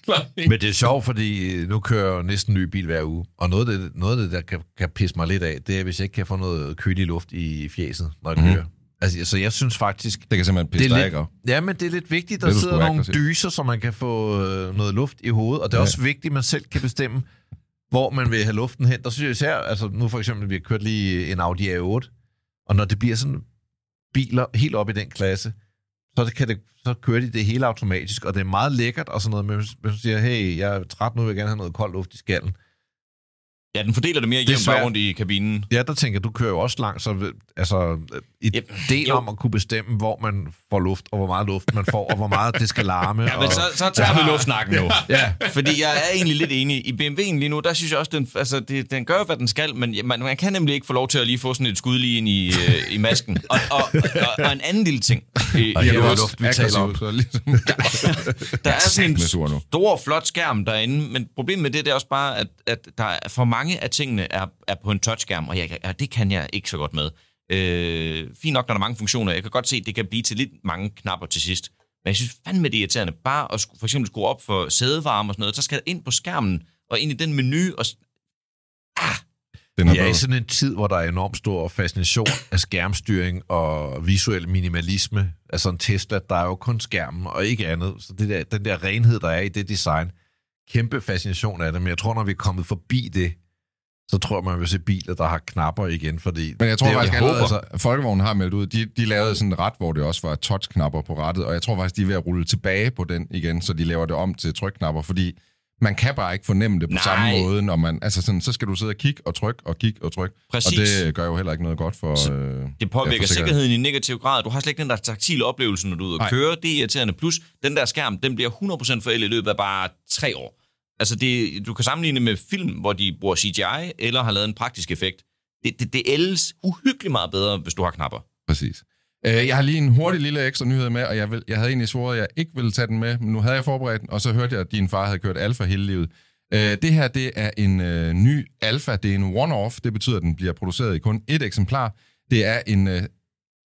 *laughs* Men det er sjovt, fordi nu kører jeg næsten en ny bil hver uge. Og noget af det, noget af det der kan, kan pisse mig lidt af, det er, hvis jeg ikke kan få noget kølig luft i fjeset, når jeg Mhm. kører. Altså, så jeg synes faktisk... Det kan simpelthen pisse dig lidt- ikke op. Ja, men det er lidt vigtigt, Det der er sidder nogle aggressiv. dyser, så man kan få øh, noget luft i hovedet. Og det er Ja. også vigtigt, at man selv kan bestemme, hvor man vil have luften hen. Der synes jeg især, altså nu for eksempel, vi har kørt lige en Audi A8, og når det bliver sådan biler helt op i den klasse, så, kan det, så kører de det hele automatisk, og det er meget lækkert og sådan noget, men hvis du siger, hey, jeg er træt nu, vil jeg gerne have noget koldt luft i skallen. Ja, den fordeler det mere er jævnt rundt i kabinen. Ja, der tænker du kører jo også langt, så altså. Ideen om at kunne bestemme, hvor man får luft, og hvor meget luft man får, og hvor meget det skal larme. Ja, men og, så, så tager vi luftsnakken nu. ja, Fordi jeg er egentlig lidt enig. I BMW'en lige nu, der synes jeg også, den, altså, det, den gør, hvad den skal, men man, man kan nemlig ikke få lov til at lige få sådan et skud lige ind i, øh, i masken. Og, og, og, og en anden lille ting. Og øh, er jo også luft, vi taler om. Så ligesom, *laughs* der er sådan en satme sur nu. stor, flot skærm derinde, men problemet med det, det er også bare, at, at der er, for mange af tingene er, er på en touchskærm, og jeg, ja, det kan jeg ikke så godt med. Øh, fint nok, når der er mange funktioner. Jeg kan godt se, at det kan blive til lidt mange knapper til sidst. Men jeg synes fandme, det er irriterende. Bare at for eksempel skrue op for sædevarme og sådan noget, så skal det ind på skærmen og ind i den menu. Og, s- den er er i sådan en tid, hvor der er enormt stor fascination af skærmstyring og visuel minimalisme. Altså en Tesla, der er jo kun skærmen og ikke andet. Så det der, den der renhed, der er i det design, kæmpe fascination af det. Men jeg tror, når vi er kommet forbi det, så tror jeg, man vil se biler, der har knapper igen, fordi... Men jeg tror det, faktisk jeg allerede, altså, Folkevognen har meldt ud, de, de lavede sådan en ret, hvor det også var touchknapper på rettet, og jeg tror faktisk, de er ved at rulle tilbage på den igen, så de laver det om til trykknapper, fordi man kan bare ikke fornemme det på Nej. samme måde, når man, altså sådan, så skal du sidde og kigge og trykke og kigge og trykke, Præcis. og det gør jo heller ikke noget godt for... Så øh, det ja, påvirker for sikkerheden. i negativ grad. Du har slet ikke den der taktile oplevelse, når du er ude og køre. Det er irriterende. Plus, den der skærm, den bliver 100% forældet i løbet af bare tre år. Altså, det, du kan sammenligne med film, hvor de bruger CGI, eller har lavet en praktisk effekt. Det, det, det ældes uhyggeligt meget bedre, hvis du har knapper. Præcis. Øh, Jeg har lige en hurtig lille ekstra nyhed med, og jeg, vil, jeg havde egentlig svoret, at jeg ikke ville tage den med, men nu havde jeg forberedt den, og så hørte jeg, at din far havde kørt Alfa hele livet. Øh, Det her, det er en øh, ny Alfa, det er en one-off, det betyder, at den bliver produceret i kun ét eksemplar. Det er en øh,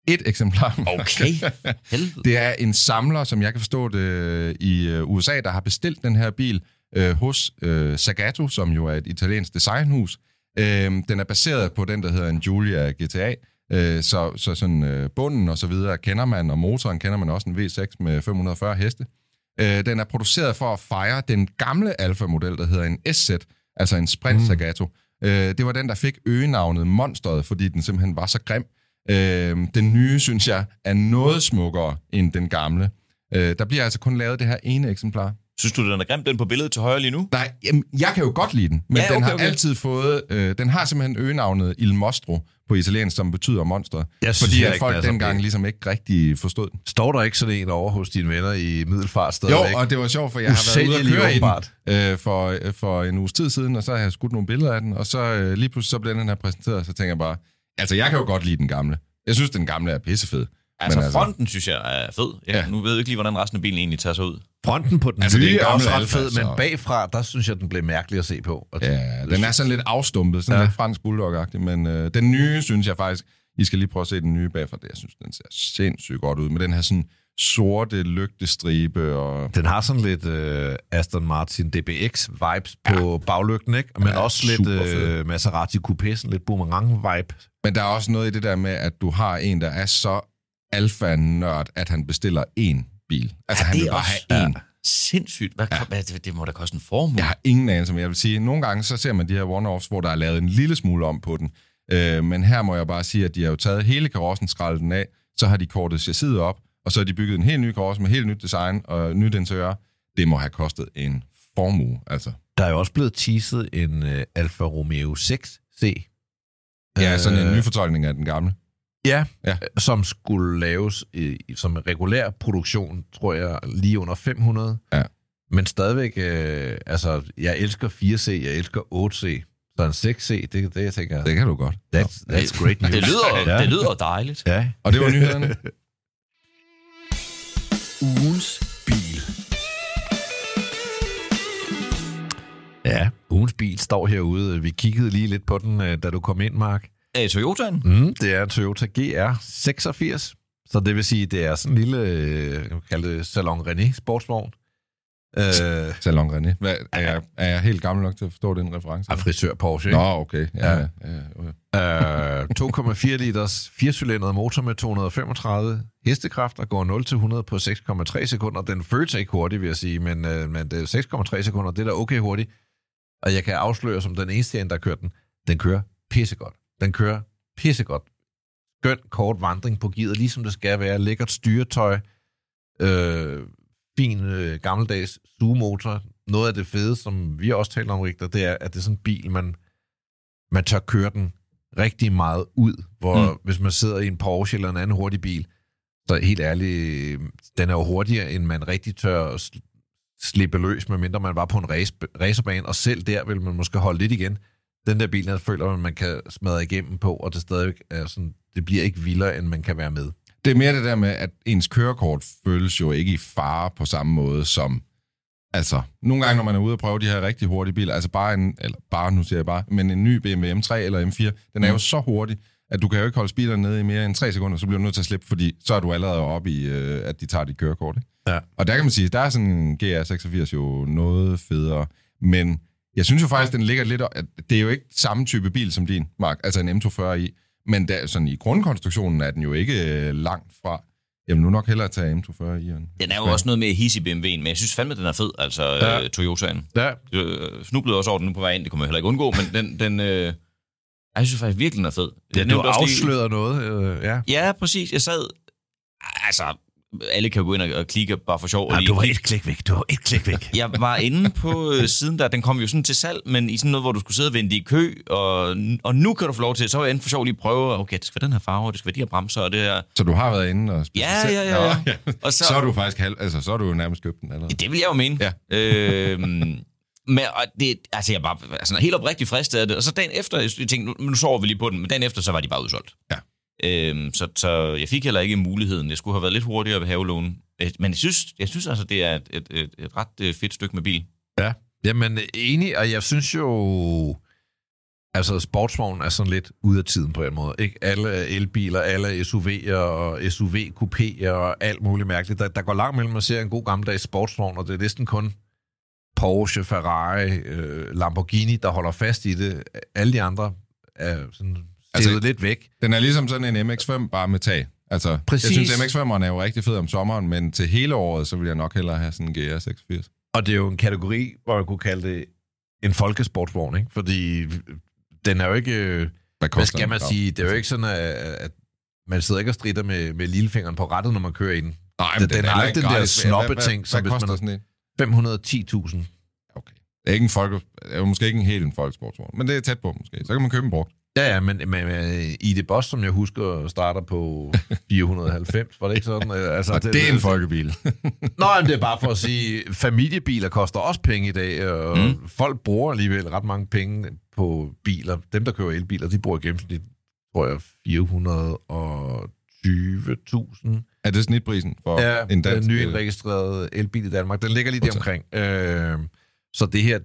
et eksemplar. Okay. *laughs* Helvede. Det er en samler, som jeg kan forstå det, øh, i USA, der har bestilt den her bil øh, hos øh, Sagato, som jo er et italiensk designhus. Øh, den er baseret på den, der hedder en Giulia GTA, øh, så, så sådan øh, bunden og så videre kender man, og motoren kender man også en V6 med 540 heste. Øh, den er produceret for at fejre den gamle Alfa-model, der hedder en SZ, altså en Sprint Zagato. Øh, det var den, der fik øgenavnet Monsteret, fordi den simpelthen var så grim. Øh, den nye, synes jeg, er noget smukkere end den gamle. Øh, der bliver altså kun lavet det her ene eksemplar. Synes du, den er grim, den på billedet til højre lige nu? Nej, jamen, jeg kan jo godt lide den, men Ja, okay, den har okay. altid fået... Øh, den har simpelthen øgenavnet Il Mostro på italiensk, som betyder monster. Jeg synes fordi heller at ikke, folk den så dengang pæn. ligesom ikke rigtig forstod den. Står der ikke sådan en over hos dine venner i Middelfart Jo, stadigvæk? og det var sjovt, for jeg har været ude Usælgelig køre i den øh, for, øh, for en uges tid siden, og så har jeg skudt nogle billeder af den, og så øh, lige pludselig så blev den her præsenteret, og så tænker jeg bare, altså jeg kan jo godt lide den gamle. Jeg synes, den gamle er pissefed. Altså, altså- fronten synes jeg er fed. Ja, Ja. Nu ved jeg ikke lige, hvordan resten af bilen egentlig tager sig ud. Fronten på den Altså, altså, er nye er også ret fed, men bagfra, der synes jeg, den blev mærkelig at se på. Og Ja, den er sådan lidt afstumpet, sådan Ja. ja. lidt fransk bulldog men øh, den nye, synes jeg faktisk, I skal lige prøve at se den nye bagfra, det jeg synes, den ser sindssygt godt ud, med den her sådan sorte lygtestribe, og Den har sådan lidt øh, Aston Martin DBX-vibes på baglygten, ikke? Men Ja, også lidt øh, Maserati Coupé, sådan lidt boomerang-vibe. Men der er også noget i det der med, at du har en, der er så alfa-nørd, at han bestiller én bil. Altså, ja, han det vil bare også- have ja. én. Sindssygt. Hvad, ja. hvad, det, må da koste en formue. Jeg har ingen anelse, men jeg vil sige, nogle gange så ser man de her one-offs, hvor der er lavet en lille smule om på den. Øh, men her må jeg bare sige, at de har jo taget hele karossen, skrællet den af, så har de kortet chassiset op, og så har de bygget en helt ny karosse med helt nyt design og nyt interiør. Det må have kostet en formue, altså. Der er jo også blevet teaset en øh, Alfa Romeo 6C. Ja, sådan en Øh, ny fortolkning af den gamle. Ja, Ja. som skulle laves i, som en regulær produktion, tror jeg, lige under 500. Ja. Men stadigvæk, øh, altså, jeg elsker 4C, jeg elsker 8C. Så en 6C, det er det, jeg tænker, Det kan du godt. that's, that's great news. Det lyder, ja. det lyder dejligt. Ja, Og det var nyhederne. Ugens bil. ja. Ugens bil står herude. Vi kiggede lige lidt på den, øh, da du kom ind, Mark. Er Toyotaen? Mm, det er en Toyota GR86. Så det vil sige, det er sådan en lille, øh, jeg vil kalde det Salon René sportsvogn. Øh, *laughs* Salon René. Hvad, er, jeg, er jeg helt gammel nok til at forstå den reference? af frisør Porsche, Nå, ikke? okay. Ja, Ja. ja. ja, okay. Øh, 2,4 liters firecylindret motor med 235 hestekraft og går 0 til 100 på 6,3 sekunder. Den føles ikke hurtigt, vil jeg sige, men, øh, men det er 6,3 sekunder, det er da okay hurtigt. Og jeg kan afsløre som den eneste en, der kører den, den kører pissegodt. Den kører pissegodt. Skøn kort vandring på gearet, ligesom det skal være. Lækkert styretøj. Øh, fin øh, gammeldags sugemotor. Noget af det fede, som vi også taler om, Rigter, det er, at det er sådan en bil, man, man tør køre den rigtig meget ud, hvor mm. hvis man sidder i en Porsche eller en anden hurtig bil, så helt ærligt, den er jo hurtigere, end man rigtig tør sl- slippe løs, medmindre man var på en race, racerbane, og selv der vil man måske holde lidt igen. Den der bil, der føler man, man kan smadre igennem på, og det stadig er sådan, det bliver ikke vildere, end man kan være med. Det er mere det der med, at ens kørekort føles jo ikke i fare på samme måde som... Altså, nogle gange, når man er ude og prøve de her rigtig hurtige biler, altså bare en, eller bare, nu siger jeg bare, men en ny BMW M3 eller M4, den er jo så hurtig, at du kan jo ikke holde speederen nede i mere end 3 sekunder, så bliver du nødt til at slippe, fordi så er du allerede oppe i, øh, at de tager dit kørekort. Ikke? Ja. Og der kan man sige, der er sådan en GR86 jo noget federe, men jeg synes jo faktisk, den ligger lidt... At det er jo ikke samme type bil som din, Mark, altså en M240 i, men der, sådan i grundkonstruktionen er den jo ikke øh, langt fra. Jeg vil nu nok hellere tage M240 i. End. Den er jo også noget mere his i BMW'en, men jeg synes fandme, den er fed, altså Ja. ja. Toyotaen. Ja, øh, snublede også over den nu på vej ind, det kunne jeg heller ikke undgå, men den, den øh, jeg synes faktisk virkelig, den er fed. ja du også lige- afslører noget. Øh, ja. Ja, præcis. Jeg sad... Altså, alle kan jo gå ind og, og klikke bare for sjov. og ja, lige du var et klik væk. Du var et klik væk. *laughs* Jeg var inde på øh, siden der, den kom jo sådan til salg, men i sådan noget, hvor du skulle sidde og vente i kø, og, og nu kan du få lov til, så var jeg inde for sjov lige at prøve, okay, det skal være den her farve, det skal være de her bremser, og det her. Så du har været inde og spist Ja, ja, ja, ja. Nå, Og *laughs* så, Så er du faktisk halv, altså, så er du jo nærmest købt den allerede. Det vil jeg jo mene. Ja. øhm, men og det, altså jeg var altså, helt oprigtigt fristet af det, og så dagen efter, jeg tænkte, nu, nu sover vi lige på den, men dagen efter, så var de bare udsolgt. Ja. Øhm, så, så jeg fik heller ikke muligheden. Jeg skulle have været lidt hurtigere ved havelån. Øh, men jeg synes, jeg synes altså, det er et, et, et, et ret øh, fedt stykke med bil. Ja, jamen enig, og jeg synes jo, altså sportsvogn er sådan lidt ude af tiden på en måde. Ikke? Alle elbiler, alle SUV'er og SUV-kupéer og alt muligt mærkeligt. Der, der går langt mellem at se en god gammeldags sportsvogn, og det er næsten kun Porsche, Ferrari, øh, Lamborghini, der holder fast i det. Alle de andre er sådan Altså- altså, lidt væk. Den er ligesom sådan en MX-5, bare med tag. Altså, Præcis. jeg synes, MX-5'eren er jo rigtig fed om sommeren, men til hele året, så vil jeg nok hellere have sådan en GR86. Og det er jo en kategori, hvor jeg kunne kalde det en folkesportsvogn, ikke? Fordi den er jo ikke... Hvad, Hvad skal man sige? Det er jo ikke sådan, at, at man sidder ikke og strider med, med lillefingeren på rettet, når man kører i den. Nej, men den den, har er ikke den der snobbeting, Hvad, som hvis man- sådan en? 510.000. Okay. Det er, ikke en folke, det er jo måske ikke en helt en folkesportsvogn, men det er tæt på måske. Så kan man købe en brugt. Ja, ja, men, men, men i det boss, som jeg husker, starter på *laughs* 490, var det ikke sådan? Øh, Altså, Og det er en folkebil. *laughs* Nå, men det er bare for at sige, familiebiler koster også penge i dag, og mm. folk bruger alligevel ret mange penge på biler. Dem, der kører elbiler, de bruger i gennemsnit, tror jeg, 420.000. er det snitprisen for Ja, en dansk den nyindregistrerede elbil i Danmark. Den ligger lige der omkring. Øh, så det her,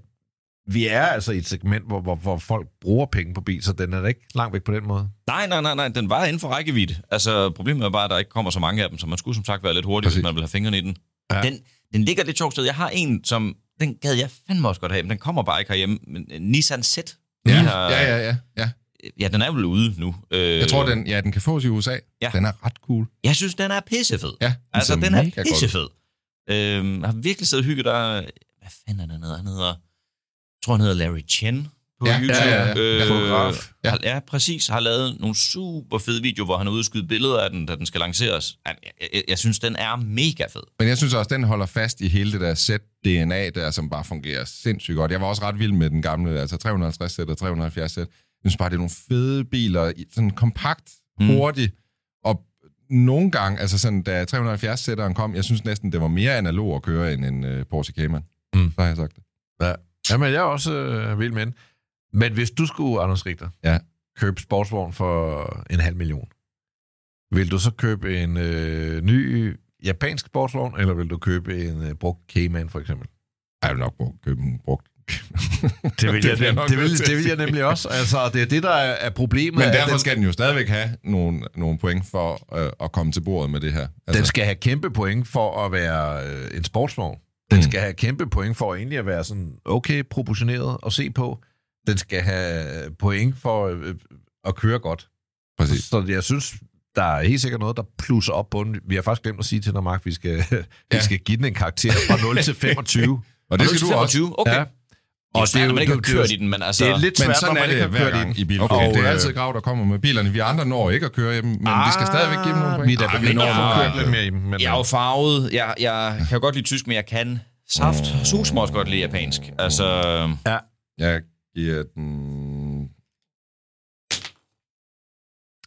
vi er altså i et segment, hvor, hvor, hvor folk bruger penge på bil, så den er da ikke langt væk på den måde. Nej, nej, nej, nej, den var inden for rækkevidde. Altså, problemet er bare, at der ikke kommer så mange af dem, så man skulle som sagt være lidt hurtig, Præcis. hvis man vil have fingrene i den. Ja. Den, den ligger lidt sjovt sted. Jeg har en, som, den gad jeg fandme også godt have, men den kommer bare ikke herhjemme. Men, uh, Nissan Z. Ja, har- ja, ja, ja, ja. Ja, den er vel ude nu. Øh, Jeg tror, den, ja, den kan fås i USA. Ja. Den er ret cool. Jeg synes, den er pissefed. Ja, Altså, ser den er pissefed. Øhm, jeg har virkelig siddet og hygget der... Hvad fanden er den hedder? Han hedder... Jeg tror, han hedder Larry Chen på Ja, YouTube. ja, ja, ja. Øh, Fotograf. Ja. Har, ja, præcis. Har lavet nogle super fede videoer, hvor han er ude billeder af den, da den skal lanceres. Jeg, jeg, jeg, jeg synes, den er mega fed. Men jeg synes også, den holder fast i hele det der Z-DNA, der som bare fungerer sindssygt godt. Jeg var også ret vild med den gamle, altså 350 sæt og 370 sæt. Jeg synes bare, det er nogle fede biler, i- sådan kompakt, Mm. hurtigt, og nogle gange, altså sådan, da 370-sætteren kom, jeg synes næsten, det var mere analog at køre end en uh, Porsche Cayman. Mm. Så har jeg sagt det. Ja. Jamen, jeg er også øh, vild med den. Men hvis du skulle, Anders Richter, Ja. købe sportsvogn for en halv million, vil du så købe en øh, ny japansk sportsvogn, eller vil du købe en øh, brugt Cayman, for eksempel? Jeg vil nok bruge, købe en brugt. *laughs* Det vil, jeg, *laughs* det, nok det, vil, det vil jeg nemlig også. Altså, det er det, der er, problemet. Men derfor den, skal den jo stadigvæk have nogle, nogle point for øh, at komme til bordet med det her. Altså, den skal have kæmpe point for at være øh, en sportsvogn. Den Mm. skal have kæmpe point for egentlig at være sådan okay proportioneret at se på. Den skal have point for øh, at køre godt. præcis. Så jeg synes, der er helt sikkert noget, der plusser op på den. Vi har faktisk glemt at sige til dig, Mark, vi skal, *laughs* ja. vi skal give den en karakter fra 0 til *laughs* 25. Og det skal du også. 25? Okay. Ja. Ja. Og det er jo, man ikke har er kørt i den, men altså... Det er lidt Men svært, sådan når er man ikke det har hver kørt i gang den. i bil. Okay, Okay, det er altid grav, der kommer med bilerne. Vi andre når ikke at køre i dem, men vi skal stadigvæk give dem nogle point. Vi er da Ah, begyndt når at kørt lidt mere i dem. Men, Jeg er jo farvet. Jeg, jeg kan jo godt lide tysk, men jeg kan saft. Sus må også godt lide japansk. Altså, Jeg giver den...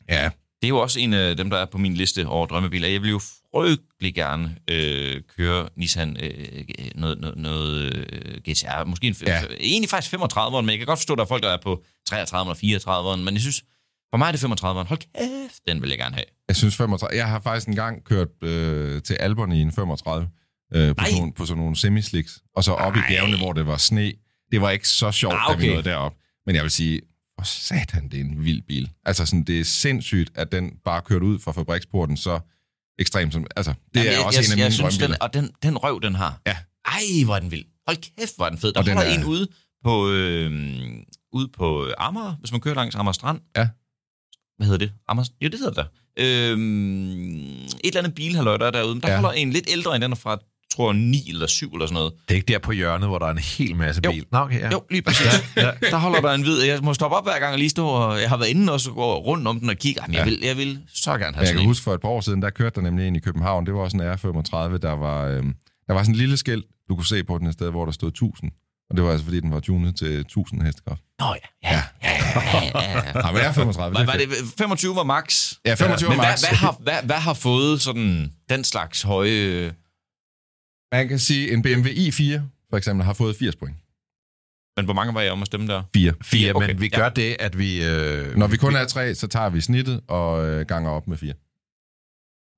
Ja, det er jo også en af dem, der er på min liste over drømmebiler. Jeg vil jo frygtelig gerne øh, køre Nissan øh, noget, noget, noget øh, GTR. Måske en, Ja. egentlig faktisk 35'eren, men jeg kan godt forstå, at der er folk, der er på 33'eren og 34'eren. Men jeg synes, for mig er det 35'eren. Hold kæft, den vil jeg gerne have. jeg synes 35... Jeg har faktisk engang kørt øh, til Alberne i en 35 øh, på, sådan, nogle- på sådan nogle semislicks, og så op i Nej. bjergene, hvor det var sne. Det var ikke så sjovt, Ah, da vi okay. nåede derop. Men jeg vil sige, for satan, det er en vild bil. Altså, sådan, det er sindssygt, at den bare kørte ud fra fabriksporten så ekstremt som... Altså, det Jamen, er jeg, også jeg, en af mine jeg synes, drømmebiler. den, Og den, den røv, den har. Ja. Ej, hvor er den vild. Hold kæft, hvor er den fed. Der Og den holder er- en ude på, øh, ude på Amager, hvis man kører langs Amager Strand. Ja. Hvad hedder det? Amager, jo, det hedder det der. Øh, et eller andet bilhalløj, der er derude. Men der Ja. ja. holder en lidt ældre end den er fra, tror jeg, 9 eller 7 eller sådan noget. Det er ikke der på hjørnet, hvor der er en hel masse Jo. bil. Nå, okay, ja. Jo, lige præcis. ja. *laughs* Der holder der en hvid. Jeg må stoppe op hver gang og lige stå, og jeg har været inde og så gå rundt om den og kigge. Jamen, jeg, Ja. vil, jeg vil så gerne have Men jeg sådan kan en. huske for et par år siden, der kørte der nemlig en i København. Det var også en R35, der var, øhm, der var sådan en lille skilt, du kunne se på den et sted, hvor der stod 1000. Og det var altså, fordi den var tunet til 1000 hestekraft. Nå ja. Ja, ja, ja, ja, ja. *laughs* Nej, men R35, Var, det er var fedt. det 25 var max? Ja, 25 Men var hvad, max. hvad, har, hvad, hvad har fået sådan den slags høje... Man kan sige, en BMW i4, for eksempel, har fået 80 point. Men hvor mange var jeg om at stemme der? 4. Fire, Okay, men vi ja. gør det, at vi... Øh, Når vi kun er tre, så tager vi snittet og øh, ganger op med 4.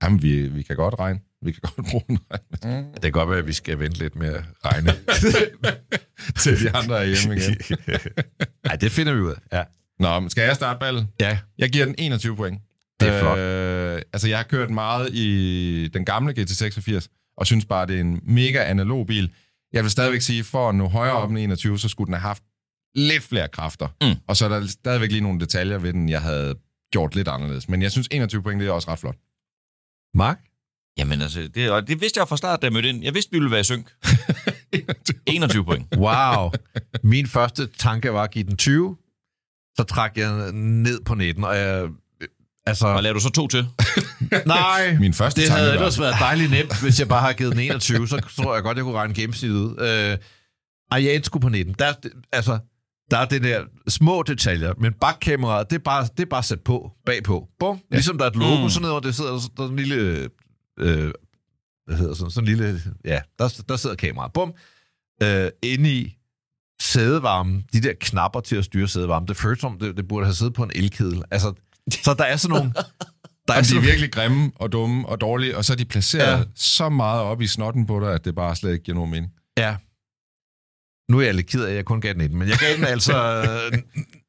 Jamen, vi, vi kan godt regne. Vi kan *laughs* godt bruge en regn. Det kan godt være, at vi skal vente lidt med at regne. *laughs* til de andre er hjemme igen. *laughs* Nej, det finder vi ud af. Ja. Nå, men skal jeg starte ballet? ja. Jeg giver den 21 point. Det er flot. Øh, altså, jeg har kørt meget i den gamle GT86, og synes bare, det er en mega analog bil. Jeg vil stadigvæk sige, for at nå højere op end 21, så skulle den have haft lidt flere kræfter. Mm. Og så er der stadigvæk lige nogle detaljer ved den, jeg havde gjort lidt anderledes. Men jeg synes, 21 point, det er også ret flot. Mark? Jamen altså, det, og det vidste jeg fra start, da jeg mødte ind. Jeg vidste, vi ville være i synk. *laughs* 21 point. Wow. Min første tanke var at give den 20. Så trak jeg ned på 19, og jeg... Altså, Og laver du så to til? *laughs* nej, Min første det tanke havde ellers været dejligt nemt, hvis jeg bare havde givet den 21, så tror jeg godt, jeg kunne regne gennemsnittet ud. Øh, ej, jeg endte sgu på 19. Der, altså, der er det der små detaljer, men bakkameraet, det er bare, det er bare sat på, bagpå. Bum. Ja. Ligesom der er et logo, mm. sådan noget, det sidder der er sådan en lille... Øh, hvad hedder sådan, sådan en lille... Ja, der, der sidder kameraet. Bum. Øh, inde i sædevarmen, de der knapper til at styre sædevarmen, det føles som, det, det burde have siddet på en elkedel. Altså, så der er sådan nogle... Der Jamen, de sådan er virkelig grimme og dumme og dårlige, og så er de placeret Ja. så meget op i snotten på dig, at det bare slet ikke giver nogen mening. Ja. Nu er jeg lidt ked af, at jeg kun gav den 19, men jeg gav den altså øh,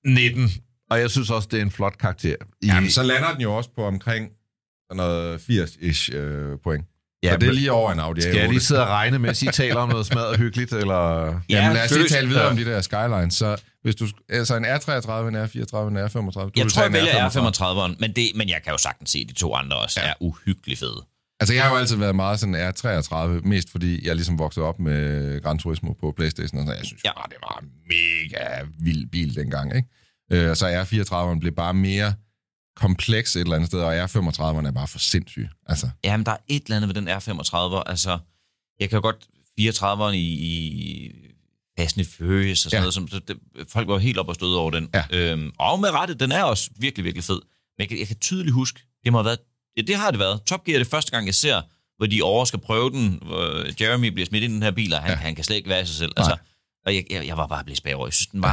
19, og jeg synes også, det er en flot karakter. I, Jamen, så lander den jo også på omkring sådan noget 80-ish øh, point. Ja, Ja, så det er lige over en Audi A8. Skal jeg lige sidde og regne, mens I taler om noget smadret hyggeligt, eller... Jamen, lad os lige tale videre Ja. om de der Skylines. Så hvis du, altså en R33, en R34, en R35, du Jeg vil tror, jeg vælger R35. R35'eren, men, det, men jeg kan jo sagtens se, at de to andre også ja. er uhyggeligt fede. Altså, jeg har jo altid været meget sådan R33, mest fordi jeg ligesom voksede op med Gran Turismo på Playstation, og sådan, jeg synes Ja. ja. bare, det var en mega vild bil dengang, ikke? Øh, og så R34'eren blev bare mere kompleks et eller andet sted, og R35'eren er bare for sindssyg. Altså, Jamen, der er et eller andet ved den R35. Altså, jeg kan jo godt 34'eren i, i Fast and Furious og sådan ja. Ja. noget. Som, det, folk var helt op og støde over den. Ja. Øhm, og med rette, den er også virkelig, virkelig fed. Men jeg kan, jeg kan tydeligt huske, det må have været, ja, det har det været. Top Gear er det første gang, jeg ser, hvor de over skal prøve den, hvor Jeremy bliver smidt ind i den her bil, og han, ja. Ja. han kan slet ikke være sig selv. Altså, og jeg, jeg, jeg var bare blevet spæret over. Jeg synes, den var,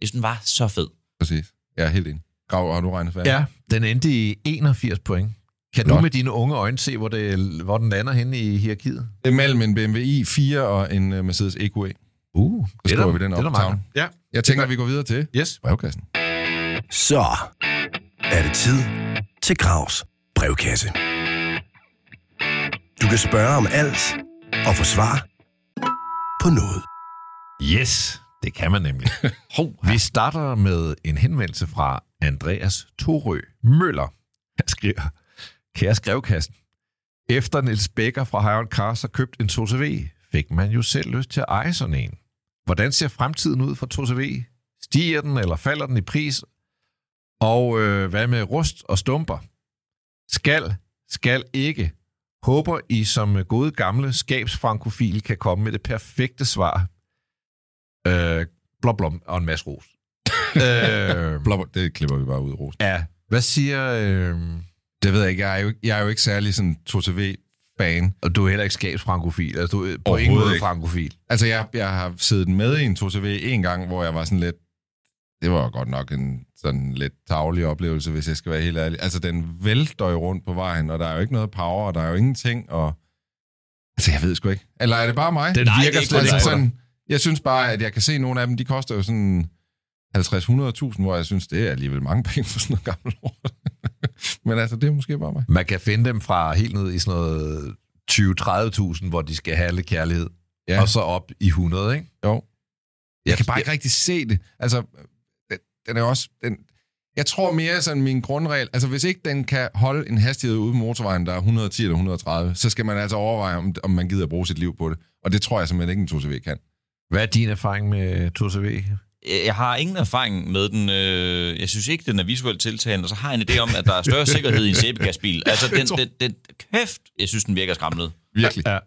jeg synes, den var så fed. præcis. Jeg er helt enig. Grav, har du regnet færdigt? Ja, den endte i 81 point. Kan du Godt. med dine unge øjne se, hvor, det, hvor den lander henne i hierarkiet? Det er mellem en BMW i4 og en uh, Mercedes EQE. Uh, Så skriver vi den op det er. Ja, Jeg tænker, at vi går videre til yes. brevkassen. Så er det tid til Gravs brevkasse. Du kan spørge om alt og få svar på noget. Yes, det kan man nemlig. *laughs* Hov, vi starter med en henvendelse fra Andreas Torø Møller. Han skriver, kære skrevkassen, efter Niels Becker fra Cars har købt en 2CV, fik man jo selv lyst til at eje sådan en. Hvordan ser fremtiden ud for 2CV? Stiger den eller falder den i pris? Og øh, hvad med rust og stumper? Skal, skal ikke. Håber I som gode gamle skabsfrankofil kan komme med det perfekte svar. Øh, blom, blom, og en masse ros. *laughs* øh, Blubber, det klipper vi bare ud, Ros. ja, hvad siger... Øh, Det ved jeg ikke. Jeg er jo, jeg er jo ikke særlig sådan 2CV-fan. og du er heller ikke skabsfrankofil. Altså, du er på Overhovedet ingen måde ikke. frankofil. Altså, jeg, jeg har siddet med i en 2CV en gang, hvor jeg var sådan lidt... Det var godt nok en sådan lidt tavlig oplevelse, hvis jeg skal være helt ærlig. Altså, den vælter jo rundt på vejen, og der er jo ikke noget power, og der er jo ingenting, og... Altså, jeg ved sgu ikke. Eller er det bare mig? Den virker er slet ikke på sådan, jeg synes bare, at jeg kan se nogle af dem, de koster jo sådan 50-100.000, hvor jeg synes, det er alligevel mange *laughs* penge for sådan noget gammelt lort. *laughs* Men altså, det er måske bare mig. Man kan finde dem fra helt ned i sådan noget 20-30.000, hvor de skal have lidt kærlighed. Ja. Og så op i 100, ikke? Jo. Jeg kan bare jeg- ikke rigtig se det. Altså, den, den er også... Den, jeg tror mere sådan min grundregel, altså hvis ikke den kan holde en hastighed ude på motorvejen, der er 110 eller 130, så skal man altså overveje, om, om man gider at bruge sit liv på det. Og det tror jeg simpelthen ikke, en 2CV kan. Hvad er din erfaring med 2CV? Jeg har ingen erfaring med den. øh, Jeg synes ikke, den er visuelt tiltalende, og så har jeg en idé om, at der er større sikkerhed i en sæbekastbil. *laughs* Altså, den, den, den, kæft, jeg synes, den virker skræmmende. Virkelig. Ja.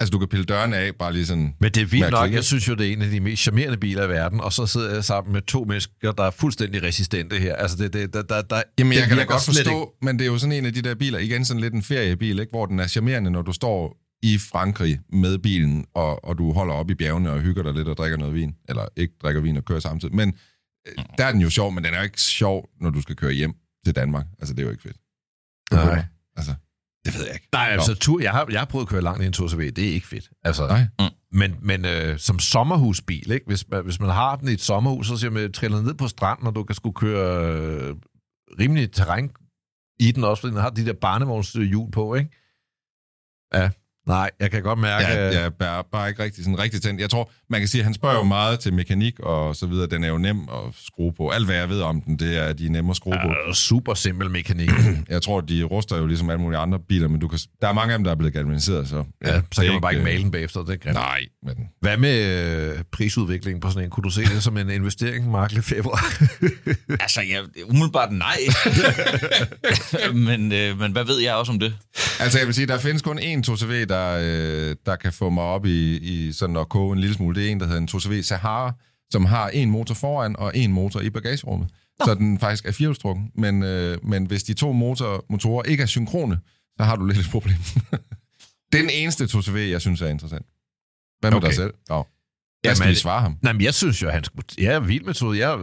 Altså, du kan pille dørene af, bare lige sådan... Men det er vildt nok. Jeg synes jo, det er en af de mest charmerende biler i verden, og så sidder jeg sammen med to mennesker, der er fuldstændig resistente her. Altså, det, det, der, der, der, Jamen, jeg kan da godt forstå, men det er jo sådan en af de der biler, igen sådan lidt en feriebil, ikke? hvor den er charmerende, når du står i Frankrig med bilen, og, og du holder op i bjergene og hygger dig lidt og drikker noget vin. Eller ikke drikker vin og kører samtidig. Men øh, der er den jo sjov, men den er jo ikke sjov, når du skal køre hjem til Danmark. Altså, det er jo ikke fedt. Nej. Altså, det ved jeg ikke. Nej, altså, tur, jeg, har, jeg har prøvet at køre langt i en 2CV. Det er ikke fedt. Altså, Nej. Men, men øh, som sommerhusbil, ikke? Hvis, man, hvis man har den i et sommerhus, så siger man, triller ned på stranden, og du kan skulle køre øh, rimelig terræn i den også, fordi den har de der barnevognshjul på, ikke? Ja, Nej, jeg kan godt mærke... Ja, at- jeg er bare, ikke rigtig sådan rigtig tændt. Jeg tror, man kan sige, at han spørger jo meget til mekanik og så videre. Den er jo nem at skrue på. Alt hvad jeg ved om den, det er, at de er nemme at skrue på. Øh, super simpel mekanik. *clears throat* Jeg tror, de ruster jo ligesom alle mulige andre biler, men du kan, der er mange af dem, der er blevet galvaniseret, så... ja, så det er kan man bare ikke øh, male den bagefter. Det er grimt. Nej, men... Hvad med øh, prisudviklingen på sådan en? Kunne du se det som en investering, Mark Lefebvre? *laughs* Altså, jeg, umiddelbart nej. *laughs* men, øh, men hvad ved jeg også om det? Altså, jeg vil sige, der findes kun én 2CV, der, øh, der kan få mig op i, i sådan at koge en lille smule. Det er en, der hedder en 2CV Sahara, som har en motor foran og en motor i bagagerummet. Nå. Så den faktisk er firehjulstrukken. Men, øh, men hvis de to motor, motorer ikke er synkrone, så har du lidt et problem. *laughs* den eneste 2CV, jeg synes er interessant. Hvad med Okay. dig selv? Ja. Jeg Jamen, skal lige svare ham. Nej, men jeg synes jo, han skulle... Jeg er vild med 2 Jeg,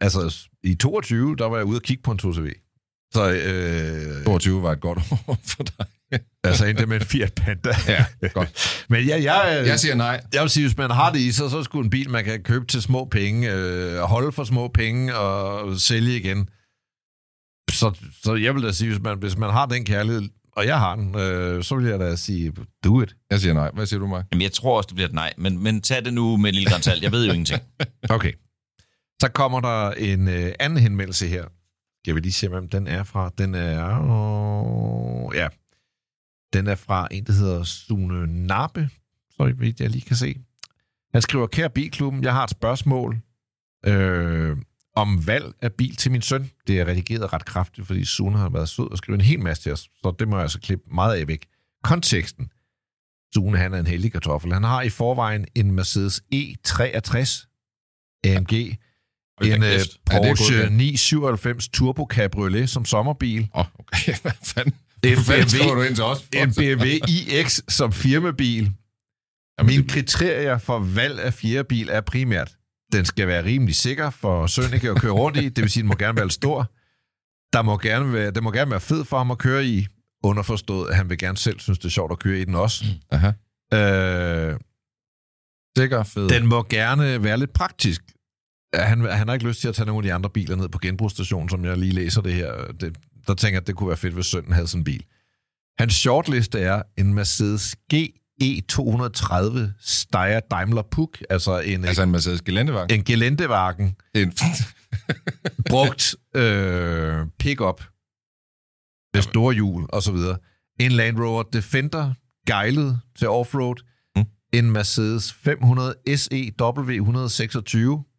altså, i 22, der var jeg ude og kigge på en 2CV. Så, øh, 22 var et godt *laughs* år for dig. altså endte med en Fiat Panda. Ja, godt. Men ja, jeg, øh, Jeg siger nej. jeg vil sige, hvis man har det i sig, så skulle en bil, man kan købe til små penge, øh, holde for små penge og sælge igen. Så, så jeg vil da sige, hvis man, hvis man har den kærlighed, og jeg har den, øh, så vil jeg da sige, do it. Jeg siger nej. Hvad siger du, Mark? Jamen, jeg tror også, det bliver et nej. Men, men tag det nu med et lille gran salt. Jeg ved jo ingenting. *laughs* Okay. Så kommer der en øh, anden henvendelse her. Jeg vil lige se, hvem den er fra? Den er... Øh, ja. Den er fra en, der hedder Sune Nappe, så vidt jeg lige kan se. Han skriver, kære bilklubben, jeg har et spørgsmål øh, om valg af bil til min søn. Det er redigeret ret kraftigt, fordi Sune har været sød og skrevet en hel masse til os, så det må jeg altså klippe meget af væk. Konteksten. Sune, han er en heldig kartoffel. Han har i forvejen en Mercedes E63 AMG, en øh, Porsche godkendt. 997 Turbo Cabriolet som sommerbil, Åh, oh, okay. *laughs* Hvad fanden? en BMW, du ind til os? en BMW iX som firmabil. Jamen, Mine det- kriterier for valg af fjerdebil er primært, den skal være rimelig sikker for Sønneke at køre rundt i, det vil sige, den må gerne være stor. Der må gerne være, den må gerne være fed for ham at køre i, underforstået, at han vil gerne selv synes, det er sjovt at køre i den også. Aha. Øh, Sikker, fed. Den må gerne være lidt praktisk. Han, han har ikke lyst til at tage nogle af de andre biler ned på genbrugsstationen, som jeg lige læser det her. Det, der tænker jeg, at det kunne være fedt, hvis sønnen havde sådan en bil. Hans shortliste er en Mercedes GE230 Steyr Daimler Puch, altså en, Altså altså, en Mercedes Geländewagen. en Geländewagen, En... *laughs* brugt øh, pickup med store hjul og så videre. En Land Rover Defender, gejlet til offroad. Mm. En Mercedes 500 SE W126,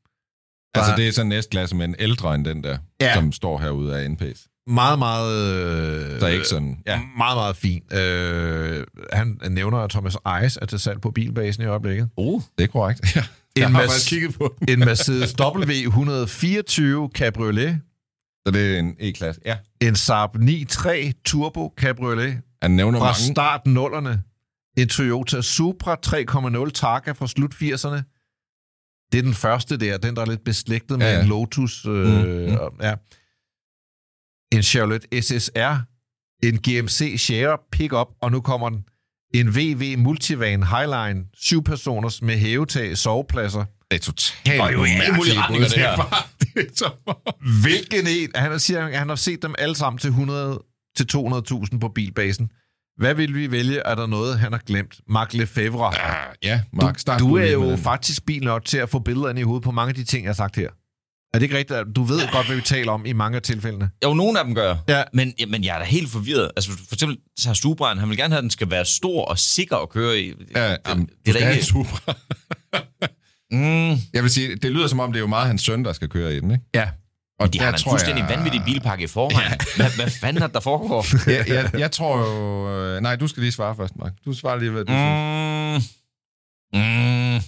altså, det er sådan en S-klasse, men ældre end den der, Ja. som står herude af NP's. meget, meget... Øh, Så ikke sådan... Ja. Meget, meget fin. Øh, han nævner, at Thomas Eis er til salg på bilbasen i øjeblikket. Uh, Det er korrekt. *laughs* Ja. Jeg En har mas- kigget på. En Mercedes W124 Cabriolet. Så det er en E-klasse. Ja. En Saab 9.3 Turbo Cabriolet Han nævner fra mange. start nullerne. En Toyota Supra 3.0 Targa fra slut 80'erne. Det er den første der, den der er lidt beslægtet med Ja, en Lotus. Øh, Mm, mm. og- Ja. En Chevrolet SSR. En GMC Share Pickup, og nu kommer den. En VW Multivan Highline, syv personers med hævetag, sovepladser. Det er totalt Og jo alle mulige retninger, det her. *laughs* Hvilken en? Han siger, han har set dem alle sammen til 100 til 200.000 på bilbasen. Hvad vil vi vælge? Er der noget, han har glemt? Mark Lefebvre. Ah, Ja, Mark, start du du er jo faktisk bilnørd til at få billederne i hovedet på mange af de ting, jeg har sagt her. Er det ikke rigtigt? Du ved godt, hvad vi taler om i mange af tilfældene. jo, nogle af dem gør. Ja. Men, ja, men jeg er da helt forvirret. Altså, for eksempel, så har Subraen, han vil gerne have, at den skal være stor og sikker at køre i. Ja, det, jamen, det er da ikke... Supra. Mm, Jeg vil sige, det lyder som om, det er jo meget hans søn, der skal køre i den, ikke? Ja. Og de har da en fuldstændig vanvittig bilpakke i forvejen. Hvad, hvad fanden er det, der foregår? *laughs* jeg, jeg, jeg tror jo... øh, Nej, du skal lige svare først, Mark. Du svarer lige, hvad du Mm, synes. mm.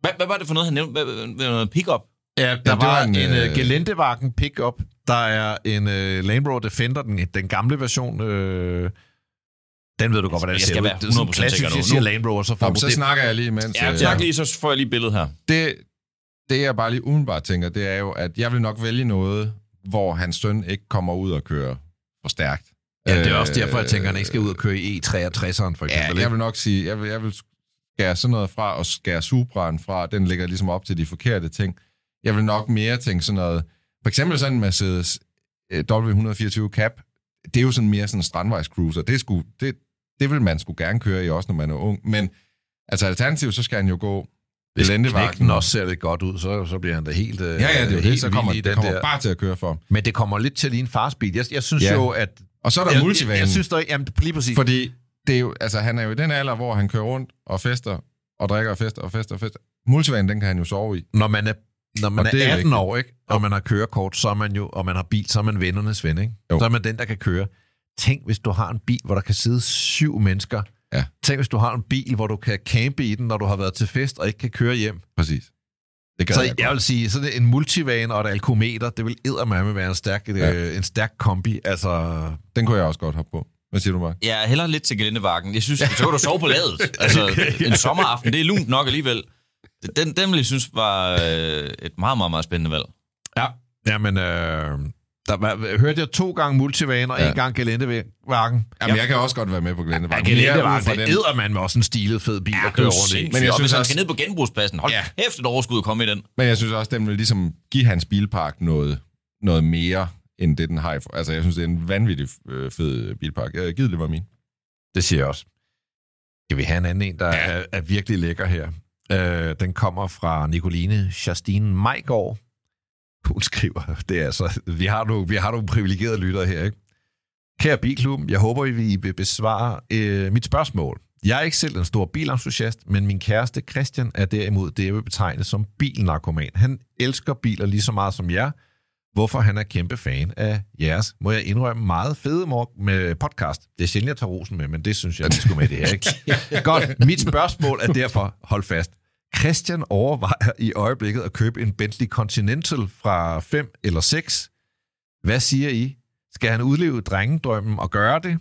Hvad, hvad var det for noget, han nævnte? Hvad, hvad, hvad, noget pick-up? Ja, der ja, var var en, en, øh, uh, Geländewagen pickup. Der er en uh, Land Rover Defender, den, den gamle version. Øh, den ved du godt, hvordan Jeg det skal ser ud. være Det er sådan 100% klassisk, sikker nu. jeg siger Land Rover, så får du så det. snakker jeg lige imens. Ja, øh, tak lige, så får jeg lige billedet her. det, det, jeg bare lige umiddelbart tænker, det er jo, at jeg vil nok vælge noget, hvor hans søn ikke kommer ud og kører for stærkt. Ja, det er også Øh, derfor, jeg tænker, at han ikke skal ud og køre i E63'eren, for Ja, eksempel. jeg ikke? vil nok sige, jeg vil, jeg vil skære sådan noget fra, og skære Supraen fra, den ligger ligesom op til de forkerte ting. Jeg vil nok mere tænke sådan noget, for eksempel sådan en Mercedes øh, W124 Cap, det er jo sådan mere sådan en strandvejscruiser. Det sgu, det, det vil man skulle gerne køre i, også når man er ung. Men altså alternativt, så skal han jo gå Hvis gelændevagen. knægten også ser lidt godt ud, så, så bliver han da helt øh, Ja, ja, det er helt det, så kommer, det den kommer der. bare til at køre for. ham. Men det kommer lidt til at ligne fars bil. Jeg, jeg synes Ja. jo, at... Og så er der jeg, multivanen. jeg, jeg synes der, jamen, lige præcis. Fordi det er jo, altså, han er jo i den alder, hvor han kører rundt og fester, og drikker og fester og fester og fester. Multivanen, den kan han jo sove i. når man er, når man Og det er er 18 vigtigt. år, ikke? og man har kørekort, så er man jo, og man har bil, så er man vennernes ven. Ikke? Jo. Så er man den, der kan køre. Tænk, hvis du har en bil, hvor der kan sidde syv mennesker. Ja. Tænk, hvis du har en bil, hvor du kan campe i den, når du har været til fest og ikke kan køre hjem. Præcis. Det gør Så jeg, jeg vil sige, sådan en multivan og et alkometer, det vil eddermame være en stærk, Ja. øh, en stærk kombi. Altså, Den kunne jeg også godt hoppe på. Hvad siger du, Mark? Jeg er heller lidt til gelindevakken. Jeg synes, så kan du sove på ladet. Altså, en sommeraften, det er lunt nok alligevel. Den, den vil jeg synes var øh, et meget, meget, meget spændende valg. ja. Jamen, øh, der var, hørte jeg to gange multivan og Ja. en gang gelindevakken. Jamen, jeg kan også godt være med på Ja, gelændevagen. ud fra det æder man med også en stilet fed bil at køre rundt i. Men jeg synes også- skal ned på genbrugspladsen, hold Ja. ja. kæft et overskud at komme i den. Men jeg synes også, den vil ligesom give hans bilpark noget, noget mere, end det den har. i for- Altså, jeg synes, det er en vanvittig øh, fed bilpark. Jeg givet det var min. Det siger jeg også. Skal vi have en anden en, der ja. er, er virkelig lækker her? Øh, den kommer fra Nicoline Justine Majgaard. Hun skriver, det er altså, vi har nogle, vi har nogle privilegerede lyttere her, ikke? Kære Bilklubben, jeg håber, I vil besvare øh, mit spørgsmål. Jeg er ikke selv en stor bilentusiast, men min kæreste Christian er derimod det, jeg vil betegne som bilnarkoman. Han elsker biler lige så meget som jer, hvorfor han er kæmpe fan af jeres, må jeg indrømme, meget fede med podcast. Det er sjældent, jeg tager rosen med, men det synes jeg, vi skulle med det her. Ikke? *laughs* Godt, mit spørgsmål er derfor, hold fast. Christian overvejer i øjeblikket at købe en Bentley Continental fra 5 eller 6. Hvad siger I? Skal han udleve drengedrømmen og gøre det?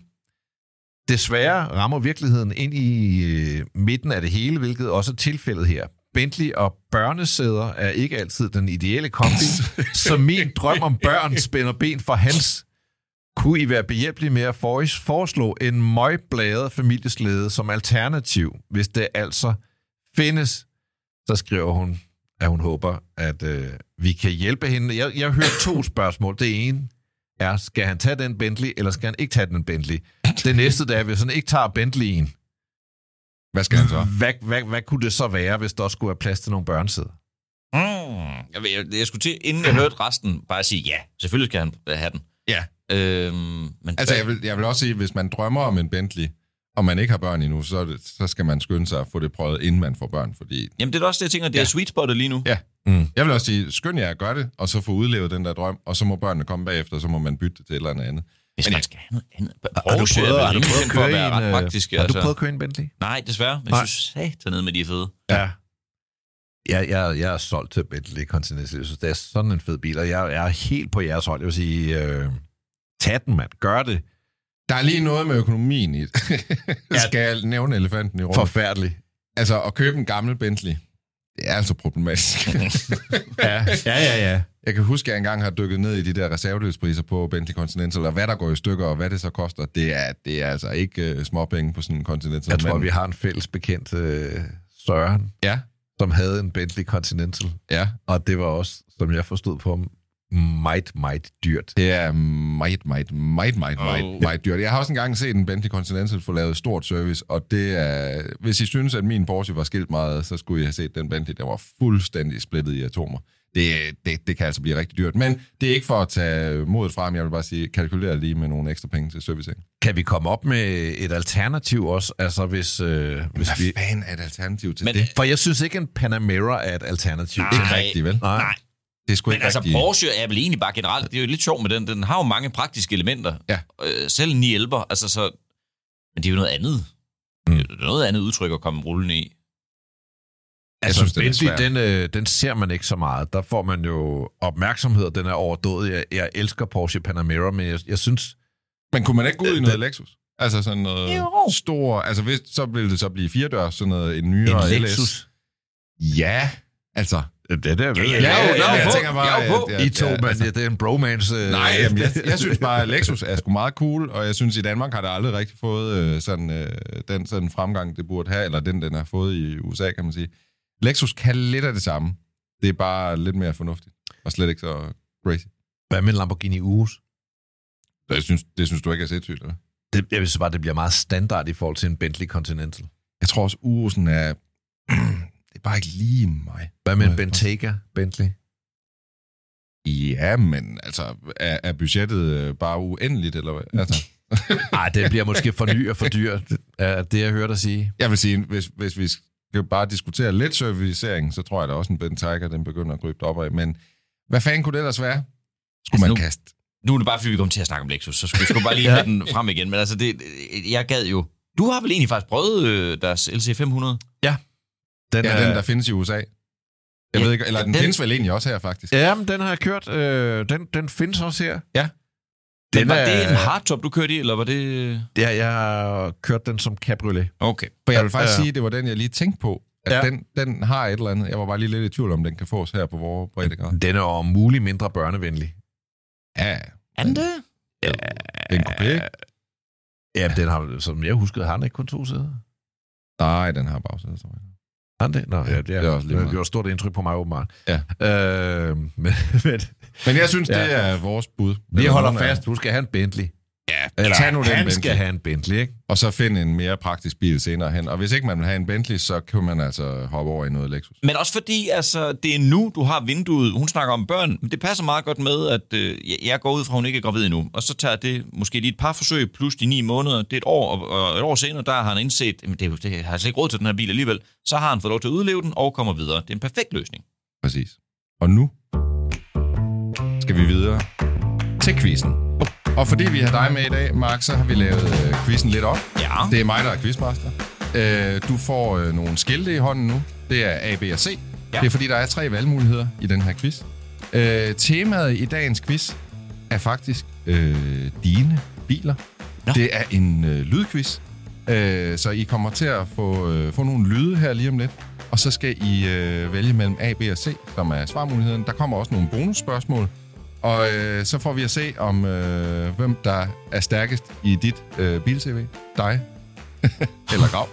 Desværre rammer virkeligheden ind i øh, midten af det hele, hvilket også er tilfældet her. Bentley og børnesæder er ikke altid den ideelle kombi, *laughs* så min drøm om børn spænder ben for hans. Kunne I være behjælpelige med at for- foreslå en møgbladet familieslæde som alternativ, hvis det altså findes? Så skriver hun, at hun håber, at øh, vi kan hjælpe hende. Jeg, jeg har hørt to spørgsmål. Det ene er, skal han tage den Bentley, eller skal han ikke tage den Bentley? Det næste, der er, hvis han ikke tager Bentley'en, Hvad skal han så? hvad, hvad, hvad kunne det så være, hvis der også skulle være plads til nogle børnesæder? Mm. Jeg, jeg, jeg skulle til, inden jeg hørte resten, bare sige, ja, selvfølgelig skal han have den. Ja. Øhm, men Altså, jeg vil, jeg vil også sige, hvis man drømmer om en Bentley, og man ikke har børn endnu, så, det, så skal man skynde sig at få det prøvet, inden man får børn. Fordi Jamen, det er også det, jeg tænker, det Ja. er sweet spottet lige nu. Ja. Mm. jeg vil også sige, skynd jer at gøre det, og så få udlevet den der drøm, og så må børnene komme bagefter, og så må man bytte det til et eller andet andet. Hvis Men man jeg- skal have noget andet. Har du Porsche er prøvet, vel har du rimelig prøvet at køre at en, ret praktisk. Har du prøvet at køre en Bentley? Nej, desværre. Men Nej. jeg synes satan med de er fede. Ja. Jeg, jeg, jeg er solgt til Bentley Continental. Jeg synes, det er sådan en fed bil, og jeg, jeg er helt på jeres hold. Jeg vil sige, øh, tag den, mand. Gør det. Der er lige noget med økonomien i det. *laughs* skal jeg nævne elefanten i rummet? Forfærdeligt. Altså, at købe en gammel Bentley, det er altså problematisk. *laughs* Ja, ja, ja. ja. Jeg kan huske, at jeg engang har dykket ned i de der reservedelspriser på Bentley Continental, og hvad der går i stykker, og hvad det så koster. Det er, det er altså ikke uh, småpenge på sådan en Continental. Jeg tror, men, vi har en fælles bekendt, øh, Søren, Ja, som havde en Bentley Continental. ja. Og det var også, som jeg forstod på ham, meget, meget dyrt. Det er meget, meget, meget, meget, meget, Oh. meget dyrt. Jeg har også engang set en Bentley Continental få lavet stort service, og det er... Hvis I synes, at min Porsche var skilt meget, så skulle I have set den Bentley, der var fuldstændig splittet i atomer. Det, det, det kan altså blive rigtig dyrt. Men det er ikke for at tage modet frem. Jeg vil bare sige, kalkuler lige med nogle ekstra penge til servicing. Kan vi komme op med et alternativ også? Altså, hvis, øh, hvis Hvad vi... fanden er et alternativ til Men- det? For jeg synes ikke, en Panamera er et alternativ. Er Nej. rigtigt, vel? Nej. Nej. Det er sgu Men ikke altså, rigtigt. Porsche er vel egentlig bare generelt, det er jo lidt sjovt med den, den har jo mange praktiske elementer. Ja. Øh, selv 911, altså så, men det er jo noget andet. Mm. Det er noget andet udtryk at komme rullende i. Altså, synes, det er lidt Bentley, svært. den, øh, den ser man ikke så meget. Der får man jo opmærksomhed, den er overdået. Jeg, jeg elsker Porsche Panamera, men jeg, jeg synes... Men kunne man ikke gå ud i Det- noget Lexus? Altså sådan noget Jo. stor... Altså, hvis, så ville det så blive fire dør, sådan noget en En nyere Lexus. LS. Ja, altså... Det der, ved ja, jeg. ja, ja, ja, jeg tænker bare, Jeg er på. I to, men altså- det er en bromance. øh, Nej, *laughs* jamen, jeg, jeg synes bare, at Lexus er sgu meget cool, og jeg synes, i Danmark har det aldrig rigtig fået øh, sådan, øh, den sådan fremgang, det burde have, eller den, den har fået i USA, kan man sige. Lexus kan lidt af det samme. Det er bare lidt mere fornuftigt, og slet ikke så crazy. Hvad med Lamborghini Urus? Jeg synes, det synes du ikke er sindssygt, eller? Det, jeg synes bare, det bliver meget standard i forhold til en Bentley Continental. Jeg tror også, Urusen er... *clears throat* det er bare ikke lige mig. Hvad med en. Bentayga Bentley? Ja, men altså, er, er budgettet øh, bare uendeligt, eller hvad? Altså, *laughs* Nej, det bliver måske for ny og for dyr, det er det, jeg hører dig sige. jeg vil sige, hvis, hvis vi skal bare diskutere lidt servicering, så tror jeg da også, en Ben Tiger, den begynder at krybe op af. Men hvad fanden kunne det ellers være? Skulle Altså, man nu- kaste? Nu er det bare, fordi vi kommer til at snakke om Lexus, så skulle vi skulle bare lige *laughs* have den frem igen. Men altså, det, jeg gad jo... Du har vel egentlig faktisk prøvet øh, deres LC500? Den, Ja, er, den, der findes i USA. Jeg Ja, ved ikke, eller den, den- findes vel egentlig også her, faktisk. Ja, men den har jeg kørt. Øh, den, den findes også her. Ja. Den var er- det en hardtop, du kørte i, eller var det... Ja, jeg har kørt den som cabriolet. Okay. For jeg vil faktisk Ja. sige, at det var den, jeg lige tænkte på. At Ja. den, den har et eller andet. Jeg var bare lige lidt i tvivl om, den kan fås her på vores breddegrad. Den er om muligt mindre børnevenlig. Ja, Er den det? det er en coupé. Ja, den har, som jeg husker, har den ikke kun to sæder. Nej, den har bagsæde, tror jeg. Har den det? Nå, ja, det, det er også lige det gjorde stort indtryk på mig, åbenbart. Ja. Øh, men, *laughs* men Men jeg synes, Ja. det er vores bud. vi holder fast, du skal have en Bentley. Ja, Eller tag nu den han Bentley. skal have en Bentley, ikke? Og så find en mere praktisk bil senere hen. Og hvis ikke man vil have en Bentley, så kan man altså hoppe over i noget Lexus. Men også fordi, altså, det er nu, du har vinduet. Hun snakker om børn, men det passer meget godt med, at øh, jeg- går ud fra, at hun ikke er gravid endnu. Og så tager det måske lige et par forsøg, plus de ni måneder. Det er et år, og, og et år senere, der har han indset, at det, er jo- det har slet ikke råd til den her bil alligevel. Så har han fået lov til at udleve den og kommer videre. Det er en perfekt løsning. Præcis. Og nu skal vi videre til quizzen. Og fordi vi har dig med i dag, Mark, så har vi lavet øh, quizzen lidt op. Ja. Det er mig, der er quizmaster. Øh, du får øh, nogle skilte i hånden nu. Det er A, B og C. Ja. Det er fordi, der er tre valgmuligheder i den her quiz. Øh, temaet i dagens quiz er faktisk øh, dine biler. Nå. Det er en øh, lydquiz. Øh, så I kommer til at få, øh, få nogle lyde her lige om lidt. Og så skal I øh, vælge mellem A, B og C, som er svarmuligheden. Der kommer også nogle bonusspørgsmål. Og øh, så får vi at se, om øh, hvem der er stærkest i dit øh, bil-CV. Dig. *laughs* Eller Grav.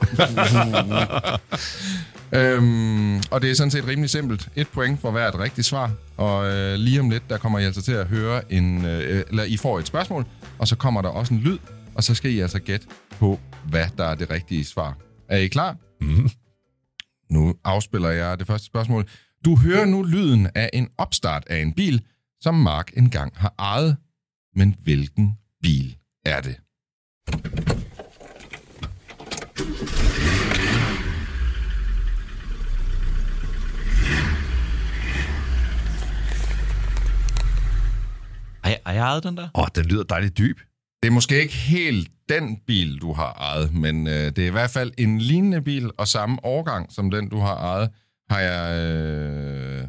*laughs* øhm, og det er sådan set rimelig simpelt. Et point for hvert rigtigt svar. Og øh, lige om lidt, der kommer I altså til at høre en... Øh, eller I får et spørgsmål, og så kommer der også en lyd. Og så skal I altså gætte på, hvad der er det rigtige svar. Er I klar? Mhm. Nu afspiller jeg det første spørgsmål. Du hører nu lyden af en opstart af en bil, som Mark engang har ejet. Men hvilken bil er det? Har jeg, har jeg ejet den der? Åh, den lyder dejligt dyb. Det er måske ikke helt den bil, du har ejet, men øh, det er i hvert fald en lignende bil, og samme årgang som den, du har ejet, har jeg... Øh...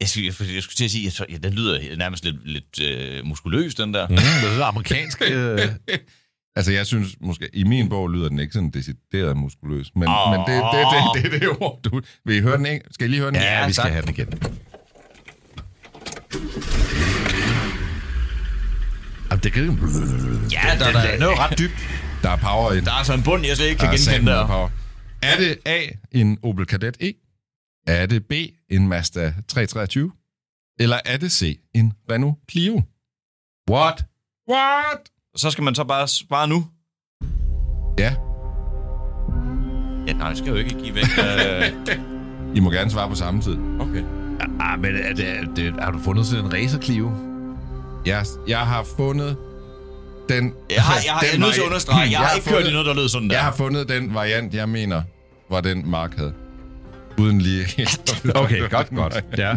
Jeg skulle, jeg, jeg skulle til at sige, at ja, den lyder nærmest lidt, lidt øh, muskuløs, den der. Mm, *laughs* det lyder amerikansk. Øh, Altså, jeg synes måske, i min bog lyder den ikke sådan decideret muskuløs, men, Åh. men det, det, det, det, det, det ord, du... Vil I høre den ikke? Skal I lige høre den? ja, vi skal tak. have den igen. Jamen, det kan... Ja, der, Den der, jo ret dybt. Der er power i den. der er altså en bund, jeg slet ikke kan er genkende der. power. Er det A, en Opel Kadett E? Er det B, en Mazda 323? Eller er det C, en Renault Clio? What? What? Så skal man så bare spare nu. Ja, Ja, nej, det skal jeg jo ikke give væk. Øh, *laughs* I må gerne svare på samme tid. okay. Ah, men er det, er det, har du fundet sådan en racer Clio? Jeg, jeg har fundet den... Jeg har, jeg har, jeg er den nødt til at understrege, jeg har ikke kørt fundet, i noget, der lød sådan der. Jeg har fundet den variant, jeg mener, var den Mark havde. Uden lige helt... *laughs* Okay, godt, godt. Ja.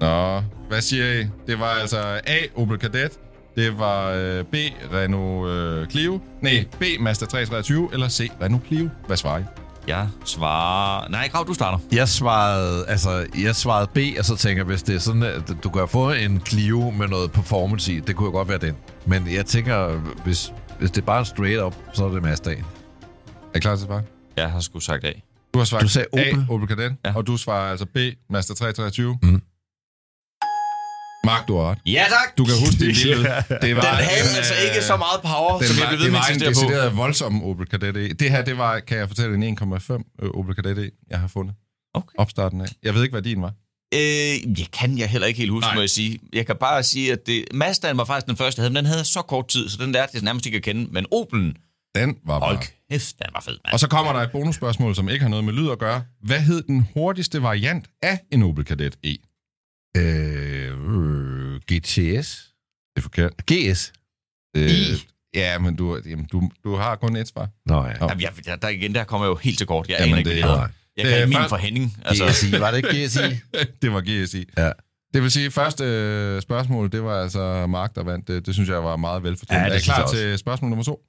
Nå, hvad siger I? Det var altså A, Opel Kadett. Det var øh, B, Renault øh, Clio. Nej, B, Mazda 323. Eller C, Renault Clio. Hvad svarer I? Jeg svarer... Nej, Grav, du starter. Jeg svarede, altså, jeg svarede B, og så tænker jeg, hvis det er sådan, at du kan få en Clio med noget performance i, det kunne jo godt være den. Men jeg tænker, hvis, hvis det er bare straight up, så er det Mazdaen. Er I klar til at svare? Jeg har sgu sagt af. Du har svaret Du sagde A, Opel. Opel Kadett. Ja. Og du svarer altså B, Mazda 323. Mm. Mark, du har ret. Ja, tak! Du kan huske din bil. *laughs* Det var Den havde en, altså øh, ikke så meget power, Den som jeg var, blev ved det med var at en insistere på. decideret voldsom Opel Kadett E. Det her, det var, kan jeg fortælle, en 1,5 øh, Opel Kadett E, jeg har fundet. Okay. Opstarten af. Jeg ved ikke, hvad din var. Øh, jeg kan jeg heller ikke helt huske, Nej. må jeg sige. Jeg kan bare sige, at det, Mazdaen var faktisk den første, jeg havde, men den havde så kort tid, så den lærte jeg nærmest ikke at kende. Men Opelen, Den var bare. Kæft, den var fed, mand. Og så kommer der et bonusspørgsmål, som ikke har noget med lyd at gøre. Hvad hed den hurtigste variant af en Opel Kadett E? Øh, GTS? Det er forkert. GS? Øh, I? Ja, men du, jamen, du, du har kun et svar. Nå ja. Jamen, jeg, der, der, igen, der kommer jeg jo helt til kort. Jeg Jamen, aner ikke, det- hvad det hedder. nej. Jeg Det kan er min for Henning. Altså, GSI, var det ikke GSI? *laughs* det var GSI. Ja. Det vil sige, at første øh, spørgsmål, det var altså Mark, der vandt. Det, det synes jeg var meget velfortjent. Ja, det er jeg klar til spørgsmål nummer to?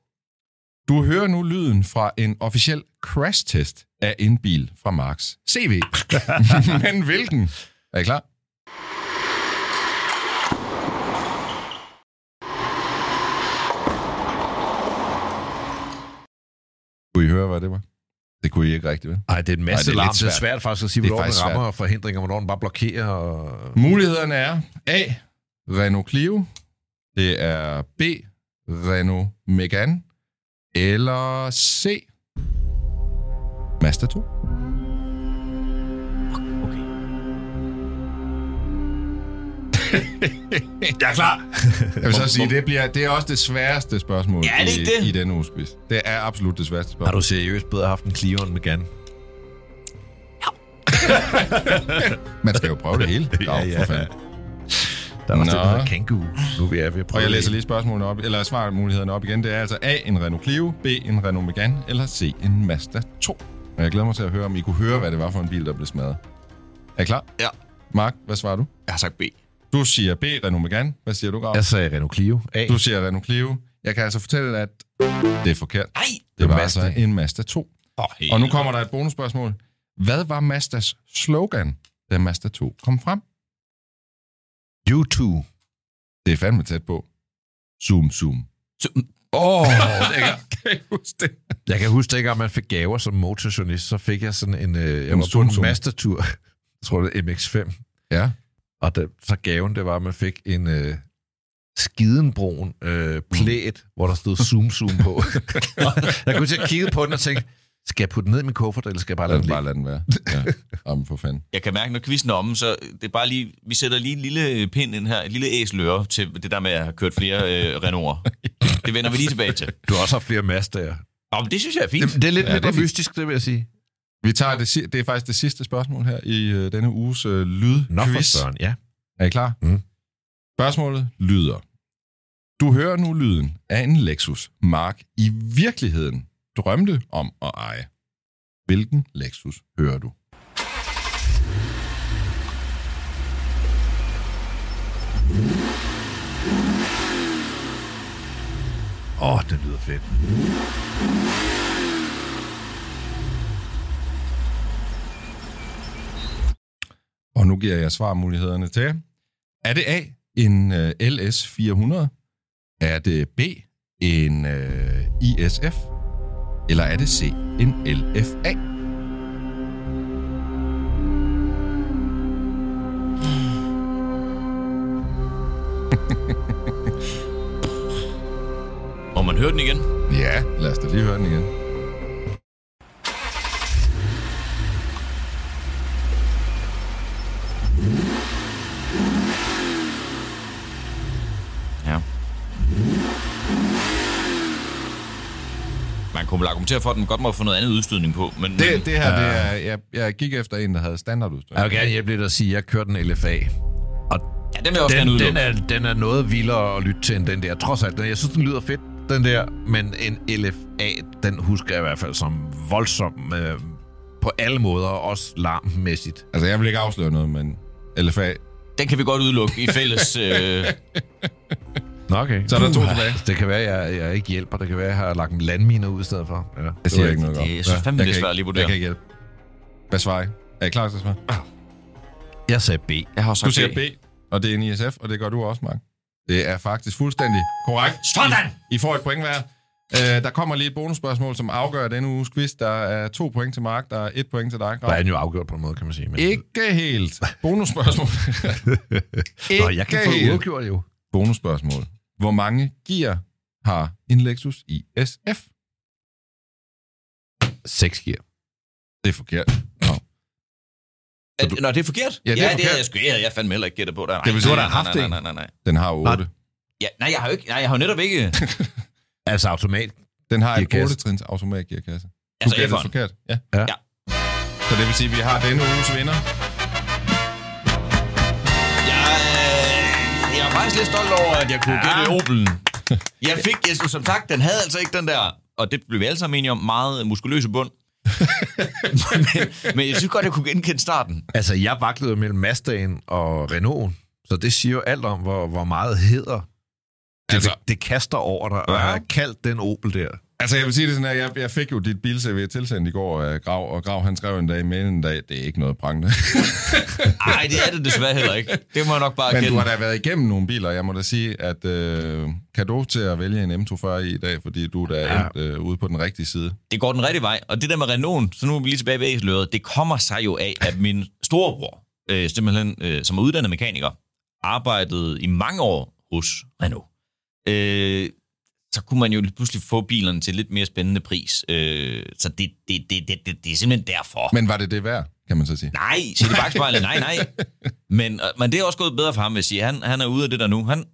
Du hører nu lyden fra en officiel crash-test af en bil fra Marks CV. *laughs* Men hvilken? Er I klar? Kunne I høre, hvad det var? Det kunne I ikke rigtigt, vel? Nej, det er en masse er larm. lidt Det er svært. svært faktisk at sige, hvornår den rammer forhindringer, hvornår den bare blokerer. Og... Mulighederne er A. Renault Clio. Det er B. Renault Megane. Eller C. Mazda 2. okay. *laughs* Jeg er klar! Jeg vil så sige, det, bliver, det er også det sværeste spørgsmål Ja, er det i, ikke det? i denne uges quiz. Det er absolut det sværeste Har spørgsmål. du seriøst bedre haft en Clio end Megane? *laughs* Man skal jo prøve det hele. *laughs* Ja, ja. For fanden. Der er også Nå. den her Kangoo. Nu er vi at prøve Og jeg læser det. lige spørgsmålene op, eller svarmulighederne op igen. Det er altså A, en Renault Clio, B, en Renault Megane, eller C, en Mazda 2. Og jeg glæder mig til at høre, om I kunne høre, hvad det var for en bil, der blev smadret. Er I klar? Ja. Mark, hvad svarer du? Jeg har sagt B. Du siger B, Renault Megane. Hvad siger du, Grav? Jeg sagde Renault Clio. A. Du siger Renault Clio. Jeg kan altså fortælle, at det er forkert. Nej! Det var Mazda. altså en Mazda 2. Oh, Og nu kommer der et bonusspørgsmål. Hvad var Mazdas slogan, da Mazda 2 kom frem? U2. Det er fandme tæt på. Zoom, zoom. Åh, oh, *laughs* jeg, Kan huske det? jeg kan huske, dengang man fik gaver som motorjournalist, så fik jeg sådan en... Øh, jeg En var på en. Mazda-tur. *laughs* Jeg tror, det er MX-5. Ja. Og det, så gaven, det var, at man fik en øh, skidenbrun øh, plæt, hvor der stod zoom zoom på. *laughs* Jeg kunne til at kigge på den og tænke, skal jeg putte den ned i min kuffert, eller skal jeg bare Lad lade den den bare lade den være. Ja. Jamen for fanden. Jeg kan mærke, når quizzen er omme, så det er bare lige, vi sætter lige en lille pind ind her, et lille æseløre til det der med at have kørt flere øh, Renault'er. Det vender vi lige tilbage til. Du har også haft flere Mazdaer. Nå, men det synes jeg er fint. Det, det er lidt Ja, ja, det er fint. mystisk, det vil jeg sige. Vi tager det, det er faktisk det sidste spørgsmål her i øh, denne uges øh, Nå for lydquiz. søren, ja. Er I klar? Mm. Spørgsmålet lyder. Du hører nu lyden af en Lexus Mark i virkeligheden drømte om at eje. Hvilken Lexus hører du? Åh, oh, det lyder fedt. Og nu giver jeg svarmulighederne til. Er det A, en øh, LS 400? Er det B, en øh, ISF? Eller er det C, en LFA? Må man høre den igen? Ja, lad os da lige høre den igen. Argumentere for, at den godt må få noget andet udstødning på, men... men Det, det her, det er, jeg, jeg gik efter en, der havde standardudstyr. Jeg vil gerne hjælpe lidt at sige, at jeg kørte en LFA. Og ja, den vil jeg også den, den, er, den er noget vildere at lytte til end den der. Trods alt, den- jeg synes, den lyder fedt, den der. Men en LFA, den husker jeg i hvert fald som voldsom øh, på alle måder, også larmmæssigt. Altså, jeg vil ikke afsløre noget, men LFA. Den kan vi godt udelukke i fælles... Øh, *laughs* Nå, okay. Så er der to tilbage. Det kan være, at jeg, jeg ikke hjælper. Det kan være, at jeg har lagt en landmine ud i stedet for. Ja, Jeg siger ikke noget det- om. jeg synes fandme, det er kan svært at lige ikke- vurdere. Jeg kan ikke hjælpe. Hvad svarer I? Er I klar til at svare? Jeg sagde B. jeg har også Du sagt siger B, og det er en ISF, og det gør du også, Mark. Det er faktisk fuldstændig korrekt. Sådan! I, I får et point hver. Uh, der kommer lige et bonusspørgsmål, som afgør denne uges quiz. Der er to point til Mark, der er et point til dig, Der er den jo afgjort på en måde, kan man sige. Men... Ikke helt. Bonusspørgsmål. *laughs* Nå, jeg kan få uafgjort jo. Bonusspørgsmål. Hvor mange gear har en Lexus ISF? 6 gear. Det er forkert. Nå. At, Nå, det er forkert? Ja, det er ja, det er jeg sgu. Jeg, jeg fandme heller ikke gættet på. Der. Det vil sige, du har nej, da haft nej, en. nej, nej, nej. Den har 8. Ja, nej, jeg har jo ikke, nej, jeg har jo netop ikke... *laughs* Altså automat. Den har et Gearkasse. 8-trins automatgearkasse. Altså, Du gættede F'eren. forkert. Ja. Ja. Ja. Så det vil sige, at vi har denne uges vinder. Jeg er faktisk lidt stolt over, at jeg kunne Ja. gætte Opelen. *laughs* Jeg fik, jeg, som sagt, den havde altså ikke den der, og det blev vi alle sammen enige om, meget muskuløse bund. men, *laughs* men jeg synes godt, jeg kunne genkende starten. Altså, jeg vaklede mellem Mazdaen og Renault, så det siger jo alt om, hvor, hvor meget hedder det, Altså- det, det kaster over dig, og Ja. har kaldt den Opel der. Altså, jeg vil sige det sådan, at jeg, jeg fik jo dit bil-CV tilsendt i går af Grav, og Grav han skrev en dag i mailen en dag, det er ikke noget prangende. *laughs* Nej, det er det desværre heller ikke. Det må jeg nok bare Men du kende. har da været igennem nogle biler, jeg må da sige, at øh, kado til at vælge en M240 i i dag, fordi du er da Ja. endt øh, ude på den rigtige side. Det går den rigtige vej. Og det der med Renault, så nu er vi lige tilbage ved æseløret, det kommer sig jo af, at min storebror, øh, simpelthen, øh, som er uddannet mekaniker, arbejdede i mange år hos Renault. Øh, så kunne man jo pludselig få bilerne til lidt mere spændende pris. Øh, så det, det, det, det, det, det er simpelthen derfor. Men var det det værd, kan man så sige? Nej, se det bagspejlet, nej, nej. Men, øh, men det er også gået bedre for ham, vil jeg sige. Han, han er ude af det der nu. Han,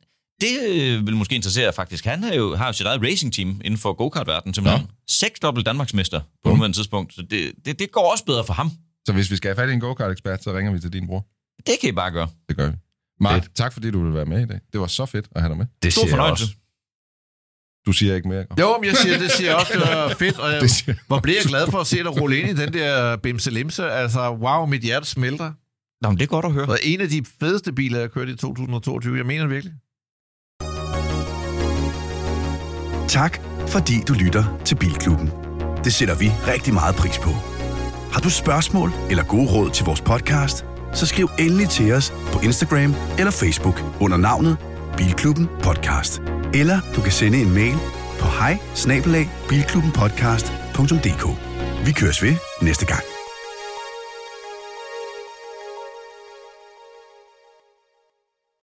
det øh, vil måske interessere faktisk. Han har jo, har jo sit eget racing-team inden for go-kart-verdenen, simpelthen. Seks dobbelt Danmarksmester på Bum. nuværende tidspunkt. Så det, det, det går også bedre for ham. Så hvis vi skal have fat i en go-kart-ekspert, så ringer vi til din bror. Det kan I bare gøre. Det gør vi. Mark, tak fordi du ville være med i dag. Det var så fedt at have dig med. Det Stor siger jeg fornøjelse. Du siger ikke mere. Jo, men jeg siger, det siger jeg også, det var fedt, og jeg, *laughs* Det siger- hvor bliver jeg glad for at se dig rulle ind i den der bimselimse. Altså, wow, mit hjerte smelter. Nå, men det er godt at høre. Og en af de fedeste biler, jeg har kørt i 2022. Jeg mener det virkelig. Tak, fordi du lytter til Bilklubben. Det sætter vi rigtig meget pris på. Har du spørgsmål eller gode råd til vores podcast, så skriv endelig til os på Instagram eller Facebook under navnet Bilklubben Podcast. Eller du kan sende en mail på hej Vi køres ved næste gang.